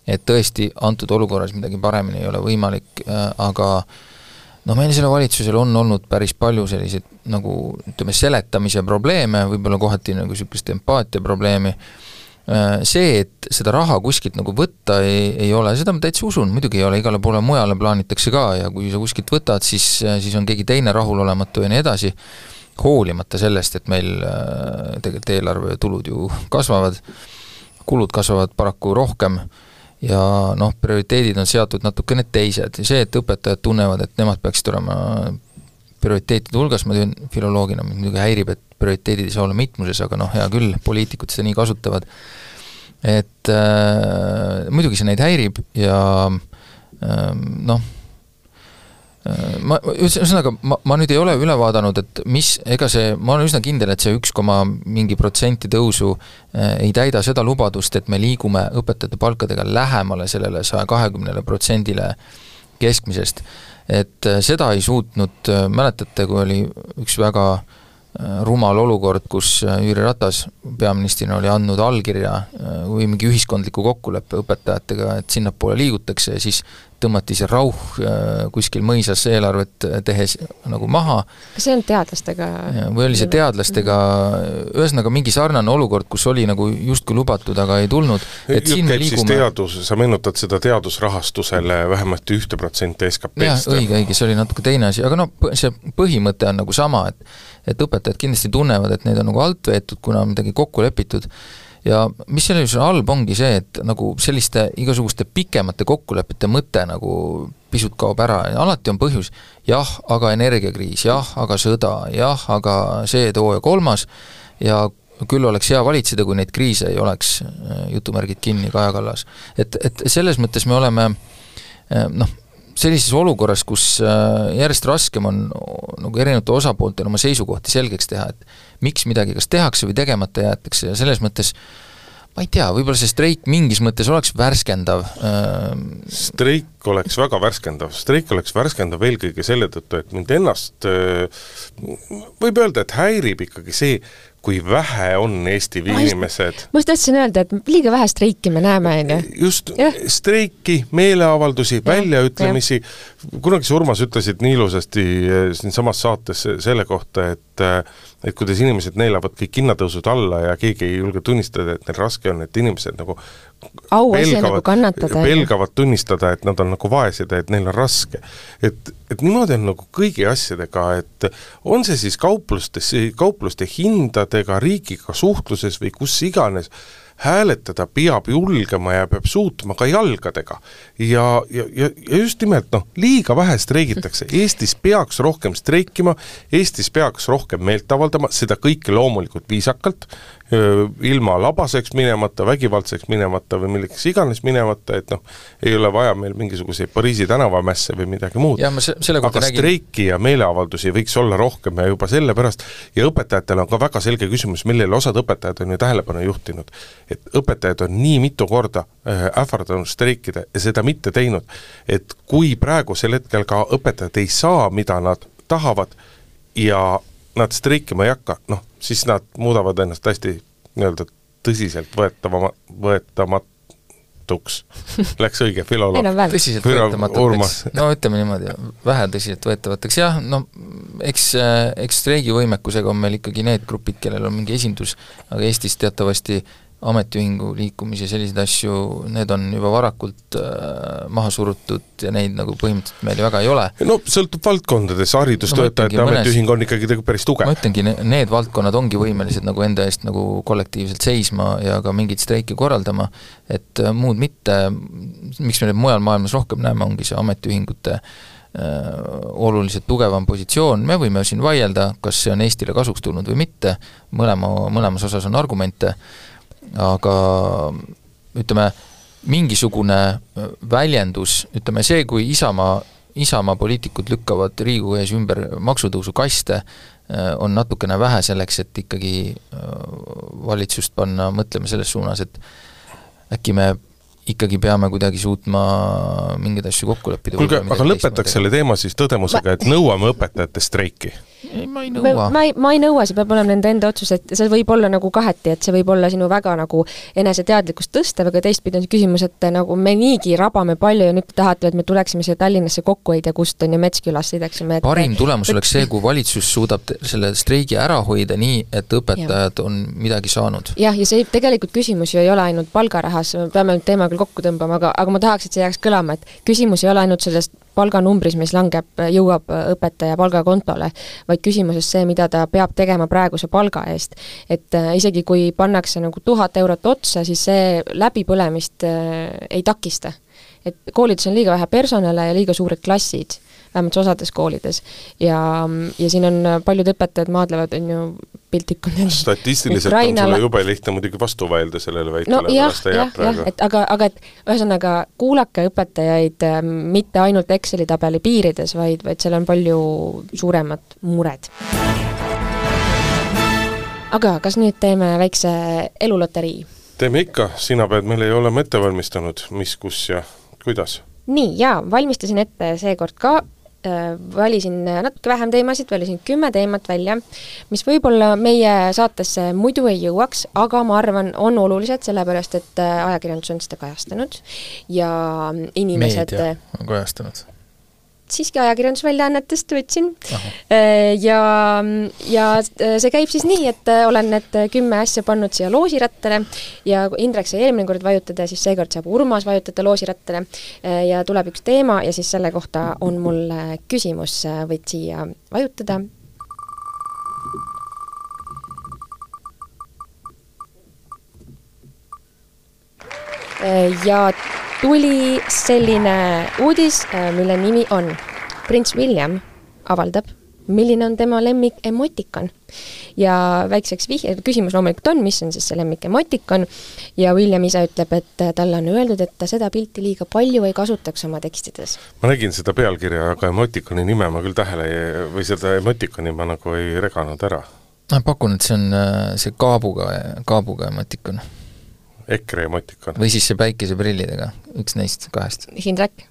Speaker 4: et tõesti, antud olukorras midagi paremini ei ole võimalik, äh, aga noh, meil sellel valitsusel on olnud päris palju selliseid nagu ütleme, seletamise probleeme, võib-olla kohati nagu niisugust empaatia probleemi, äh, see, et seda raha kuskilt nagu võtta ei, ei ole, seda ma täitsa usun, muidugi ei ole, igale poole mujale plaanitakse ka ja kui sa kuskilt võtad, siis, siis on keegi teine rahulolematu ja nii edasi, hoolimata sellest, et meil äh, tegelikult eelarve tulud ju kasvavad, kulud kasvavad paraku rohkem ja noh, prioriteedid on seatud natukene teised. Ja see, et õpetajad tunnevad, et nemad peaksid olema prioriteetide hulgas, ma tean, filoloogina mind muidugi häirib, et prioriteedid ei saa olla mitmuses, aga noh, hea küll, poliitikud seda nii kasutavad, et äh, muidugi see neid häirib ja äh, noh, ma, ühesõnaga, ma, ma nüüd ei ole üle vaadanud, et mis, ega see, ma olen üsna kindel, et see üks koma mingi protsenti tõusu äh, ei täida seda lubadust, et me liigume õpetajate palkadega lähemale sellele saja kahekümnele protsendile keskmisest. et äh, seda ei suutnud, mäletate, kui oli üks väga rumal olukord, kus Jüri Ratas peaministrina oli andnud allkirja või mingi ühiskondliku kokkuleppe õpetajatega, et sinnapoole liigutakse ja siis tõmmati see rauh äh, kuskil mõisas eelarvet tehes nagu maha.
Speaker 3: kas see on teadlastega?
Speaker 4: või oli see teadlastega, ühesõnaga mingi sarnane olukord, kus oli nagu justkui lubatud, aga ei tulnud,
Speaker 2: et siin me liigume teadus, sa meenutad seda teadusrahastusele vähemasti ühte protsenti SKP-st?
Speaker 4: jah, õige, õige, see oli natuke teine asi, aga noh, see põhimõte on nagu sama, et et õpetajad kindlasti tunnevad, et neid on nagu alt veetud, kuna on midagi kokku lepitud ja mis selle juures halb, ongi see, et nagu selliste igasuguste pikemate kokkulepete mõte nagu pisut kaob ära alati on põhjus, jah, aga energiakriis, jah, aga sõda, jah, aga see, too ja kolmas, ja küll oleks hea valitseda, kui neid kriise ei oleks, jutumärgid kinni, Kaja Kallas. et, et selles mõttes me oleme noh, sellises olukorras, kus äh, järjest raskem on nagu erinevatel osapooltel oma seisukohti selgeks teha, et miks midagi kas tehakse või tegemata jäetakse ja selles mõttes ma ei tea, võib-olla see streik mingis mõttes oleks värskendav.
Speaker 2: Äh, streik oleks väga värskendav, streik oleks värskendav eelkõige selle tõttu, et mind ennast äh, võib öelda, et häirib ikkagi see, kui vähe on Eesti inimesed.
Speaker 3: ma just tahtsin öelda, et liiga vähe streiki me näeme, on ju.
Speaker 2: just, streiki, meeleavaldusi, väljaütlemisi, kunagi sa, Urmas, ütlesid nii ilusasti eh, siinsamas saates selle kohta, et eh, et kuidas inimesed neelavad kõik hinnatõusud alla ja keegi ei julge tunnistada, et neil raske on, et inimesed nagu
Speaker 3: auasi nagu kannatada.
Speaker 2: pelgavad tunnistada, et nad on nagu vaesed ja et neil on raske. et, et niimoodi on nagu kõigi asjadega, et on see siis kauplustes, kaupluste hindadega, riigiga suhtluses või kus iganes, hääletada peab julgema ja peab suutma ka jalgadega. ja, ja, ja, ja just nimelt noh, liiga vähe streigitakse, (laughs) Eestis peaks rohkem streikima, Eestis peaks rohkem meelt avaldama, seda kõike loomulikult viisakalt, ilma labaseks minemata, vägivaldseks minemata või milleks iganes minemata, et noh, ei ole vaja meil mingisuguseid Pariisi tänavamässe või midagi muud. aga räägin... streiki ja meeleavaldusi võiks olla rohkem ja juba sellepärast, ja õpetajatel on ka väga selge küsimus, millele osad õpetajad on ju tähelepanu juhtinud, et õpetajad on nii mitu korda äh, ähvardanud streikida ja seda mitte teinud, et kui praegusel hetkel ka õpetajad ei saa, mida nad tahavad ja nad streikima ei hakka, noh, siis nad muudavad ennast hästi nii-öelda tõsiseltvõetavama, võetamatuks. Läks õige filoloog?
Speaker 4: tõsiseltvõetamatuteks, no ütleme niimoodi, vähe tõsiseltvõetavateks, jah, no eks, eks streigivõimekusega on meil ikkagi need grupid, kellel on mingi esindus, aga Eestis teatavasti äh, ametiühingu liikumisi selliseid asju, need on juba varakult äh, maha surutud ja neid nagu põhimõtteliselt meil väga ei ole.
Speaker 2: no sõltub valdkondades, haridustöötajate no, ametiühing mõnes, on ikkagi tegelikult päris tugev.
Speaker 4: ma ütlengi, need valdkonnad ongi võimelised nagu enda eest nagu kollektiivselt seisma ja ka mingeid streike korraldama, et äh, muud mitte, miks me nüüd mujal maailmas rohkem näeme, ongi see ametiühingute äh, oluliselt tugevam positsioon, me võime siin vaielda, kas see on Eestile kasuks tulnud või mitte, mõlema, mõlemas osas on argumente, aga ütleme, mingisugune väljendus, ütleme see, kui Isamaa, Isamaa poliitikud lükkavad Riigikogu ees ümber maksutõusu kaste, on natukene vähe selleks, et ikkagi valitsust panna mõtlema selles suunas, et äkki me ikkagi peame kuidagi suutma mingeid asju kokku leppida.
Speaker 2: kuulge, aga lõpetaks selle teema siis tõdemusega, et nõuame õpetajate streiki.
Speaker 4: Ei, ma ei nõua.
Speaker 3: ma ei, ma ei nõua, see peab olema nende enda otsus, et see võib olla nagu kaheti, et see võib olla sinu väga nagu eneseteadlikkust tõstev, aga teistpidi on see küsimus, et nagu me niigi rabame palju ja nüüd te tahate, et me tuleksime siia Tallinnasse kokku hoida, kust on ju Metskülas sõidaksime
Speaker 4: et parim tulemus oleks see, kui valitsus suudab selle streigi ära hoida nii, et õpetajad ja. on midagi saanud.
Speaker 3: jah, ja see tegelikult küsimus ju ei ole ainult palgarahas, me peame nüüd teema küll kokku tõmbama, aga, aga ma tahaks, et see jääks kõlama, et küsimus ei ole ainult selles palganumbris, mis langeb, jõuab õpetaja palgakontole, vaid küsimuses see, mida ta peab tegema praeguse palga eest. et äh, isegi kui pannakse nagu tuhat eurot otsa, siis see läbipõlemist äh, ei takista. et koolides on liiga vähe personale ja liiga suured klassid vähemalt osades koolides. ja, ja siin on paljud õpetajad maadlevad, on ju, piltlikult
Speaker 2: statistiliselt Ukrainale... on sulle jube lihtne muidugi vastu vaielda sellele väitele
Speaker 3: no jah, jah, jah, et aga, aga et ühesõnaga, kuulake õpetajaid äh, mitte ainult Exceli tabeli piirides, vaid, vaid seal on palju suuremad mured. aga kas nüüd teeme väikse eluloterii?
Speaker 2: teeme ikka, sina pead meile ju olema ette valmistanud, mis, kus ja kuidas.
Speaker 3: nii, jaa, valmistasin ette seekord ka valisin natuke vähem teemasid, valisin kümme teemat välja, mis võib-olla meie saatesse muidu ei jõuaks, aga ma arvan, on olulised, sellepärast et äh, ajakirjandus on seda kajastanud ja inimesed
Speaker 4: meedia on kajastanud
Speaker 3: siiski ajakirjandusväljaannetest võtsin. Äh, ja, ja äh, see käib siis nii, et äh, olen need kümme asja pannud siia loosirattale ja Indrek sai eelmine kord vajutada, siis seekord saab Urmas vajutada loosirattale ja tuleb üks teema ja siis selle kohta on mul küsimus, võid siia vajutada. Ja tuli selline uudis, äh, mille nimi on Prints William avaldab, milline on tema lemmik emotikon. ja väikseks vihje, küsimus loomulikult on, mis on siis see lemmik emotikon ja William ise ütleb, et talle on öeldud, et ta seda pilti liiga palju ei kasutaks oma tekstides.
Speaker 2: ma nägin seda pealkirja, aga emotikoni nime ma küll tähele ei, või seda emotikoni ma nagu ei reganud ära.
Speaker 4: ma pakun, et see on äh, see kaabuga, kaabuga emotikon
Speaker 2: EKRE emotikon.
Speaker 4: või siis see päikeseprillidega, üks neist kahest.
Speaker 3: Hindrek?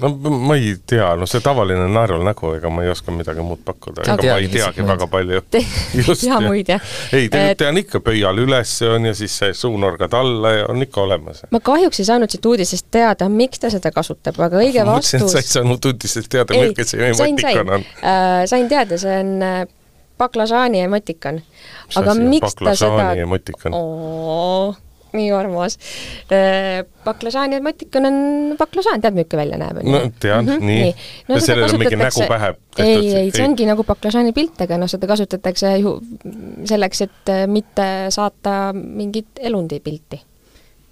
Speaker 2: no ma ei tea, no see tavaline naerul nägu, ega ma ei oska midagi muud pakkuda, ega ma ei teagi väga palju.
Speaker 3: hea (laughs) muid, jah.
Speaker 2: ei, tegelikult tean ikka, pöial üles on ja siis see suunurgad alla ja on ikka olemas.
Speaker 3: ma kahjuks ei saanud siit uudisest teada, miks ta seda kasutab, aga õige vastus
Speaker 2: ma mõtlesin, et sa ei saanud uudisest teada, milline see emotikon on.
Speaker 3: Äh, sain teada, see on äh, baklažaani emotikon. Aga miks ta seda nii armas. Äh, baklažaani emotikon on, baklažaan tead, milline välja näeb?
Speaker 2: no tean mm, -hmm. nii, nii.. No, ja sellel on mingi nägu pähe
Speaker 3: tehtud? ei, ei, see ongi nagu baklažaani pilt, aga noh, seda kasutatakse ju selleks, et äh, mitte saata mingit elundipilti.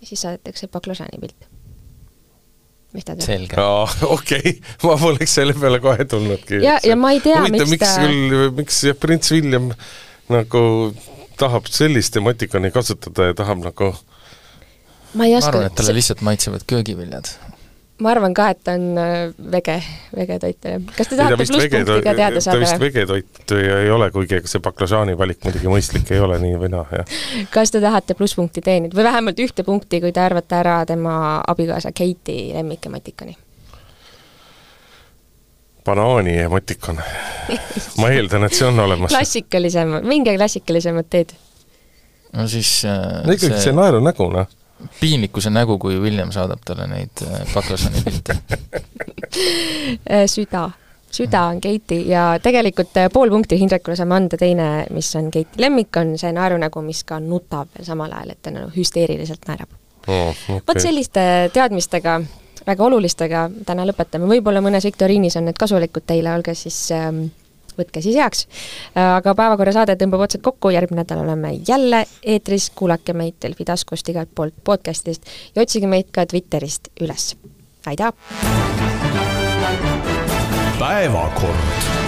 Speaker 3: siis saadetakse baklažaani pilt mis ta
Speaker 4: teeb.
Speaker 2: okei okay., ma poleks selle peale kohe tulnudki.
Speaker 3: ja, ja ma ei tea,
Speaker 2: miks ta miks küll, miks jah, prints William nagu tahab sellist emotikoni kasutada ja tahab nagu
Speaker 3: ma ei
Speaker 4: ma
Speaker 3: oska
Speaker 4: arvan, et talle lihtsalt maitsevad köögiviljad.
Speaker 3: ma arvan ka, et ta on äh, vege, vegetoit. kas te tahate plusspunkti ka teada
Speaker 2: ta vist
Speaker 3: saada?
Speaker 2: vegetoit ei ole, kuigi ega see baklažaani valik muidugi mõistlik ei ole nii või naa, jah.
Speaker 3: kas te tahate plusspunkti teenida või vähemalt ühte punkti, kui te arvate ära tema abikaasa Keiti lemmikemotikoni?
Speaker 2: Banaani emotikon. ma (laughs) eeldan, et see on olemas.
Speaker 3: klassikalisem, minge klassikalisemat teed.
Speaker 4: no siis äh,
Speaker 2: no ikkagi see naerunägu, noh.
Speaker 4: piinlikkuse nägu, kui William saadab talle neid äh, baklažani pilte (laughs)
Speaker 3: Äh, süda, süda on Keiti ja tegelikult äh, pool punkti Hindrekule saame anda, teine, mis on Keiti lemmik, on see naerunägu, mis ka nutab veel samal ajal, et ta nagu hüsteeriliselt naerab
Speaker 2: oh,
Speaker 3: okay. vot selliste teadmistega, väga olulistega täna lõpetame, võib-olla mõnes viktoriinis on need kasulikud teile, olge siis ähm, võtke siis heaks. aga Päevakorra saade tõmbab otsad kokku, järgmine nädal oleme jälle eetris, kuulake meid Delfi taskust igalt poolt podcastist ja otsige meid ka Twitterist üles. aitäh!
Speaker 1: päevakord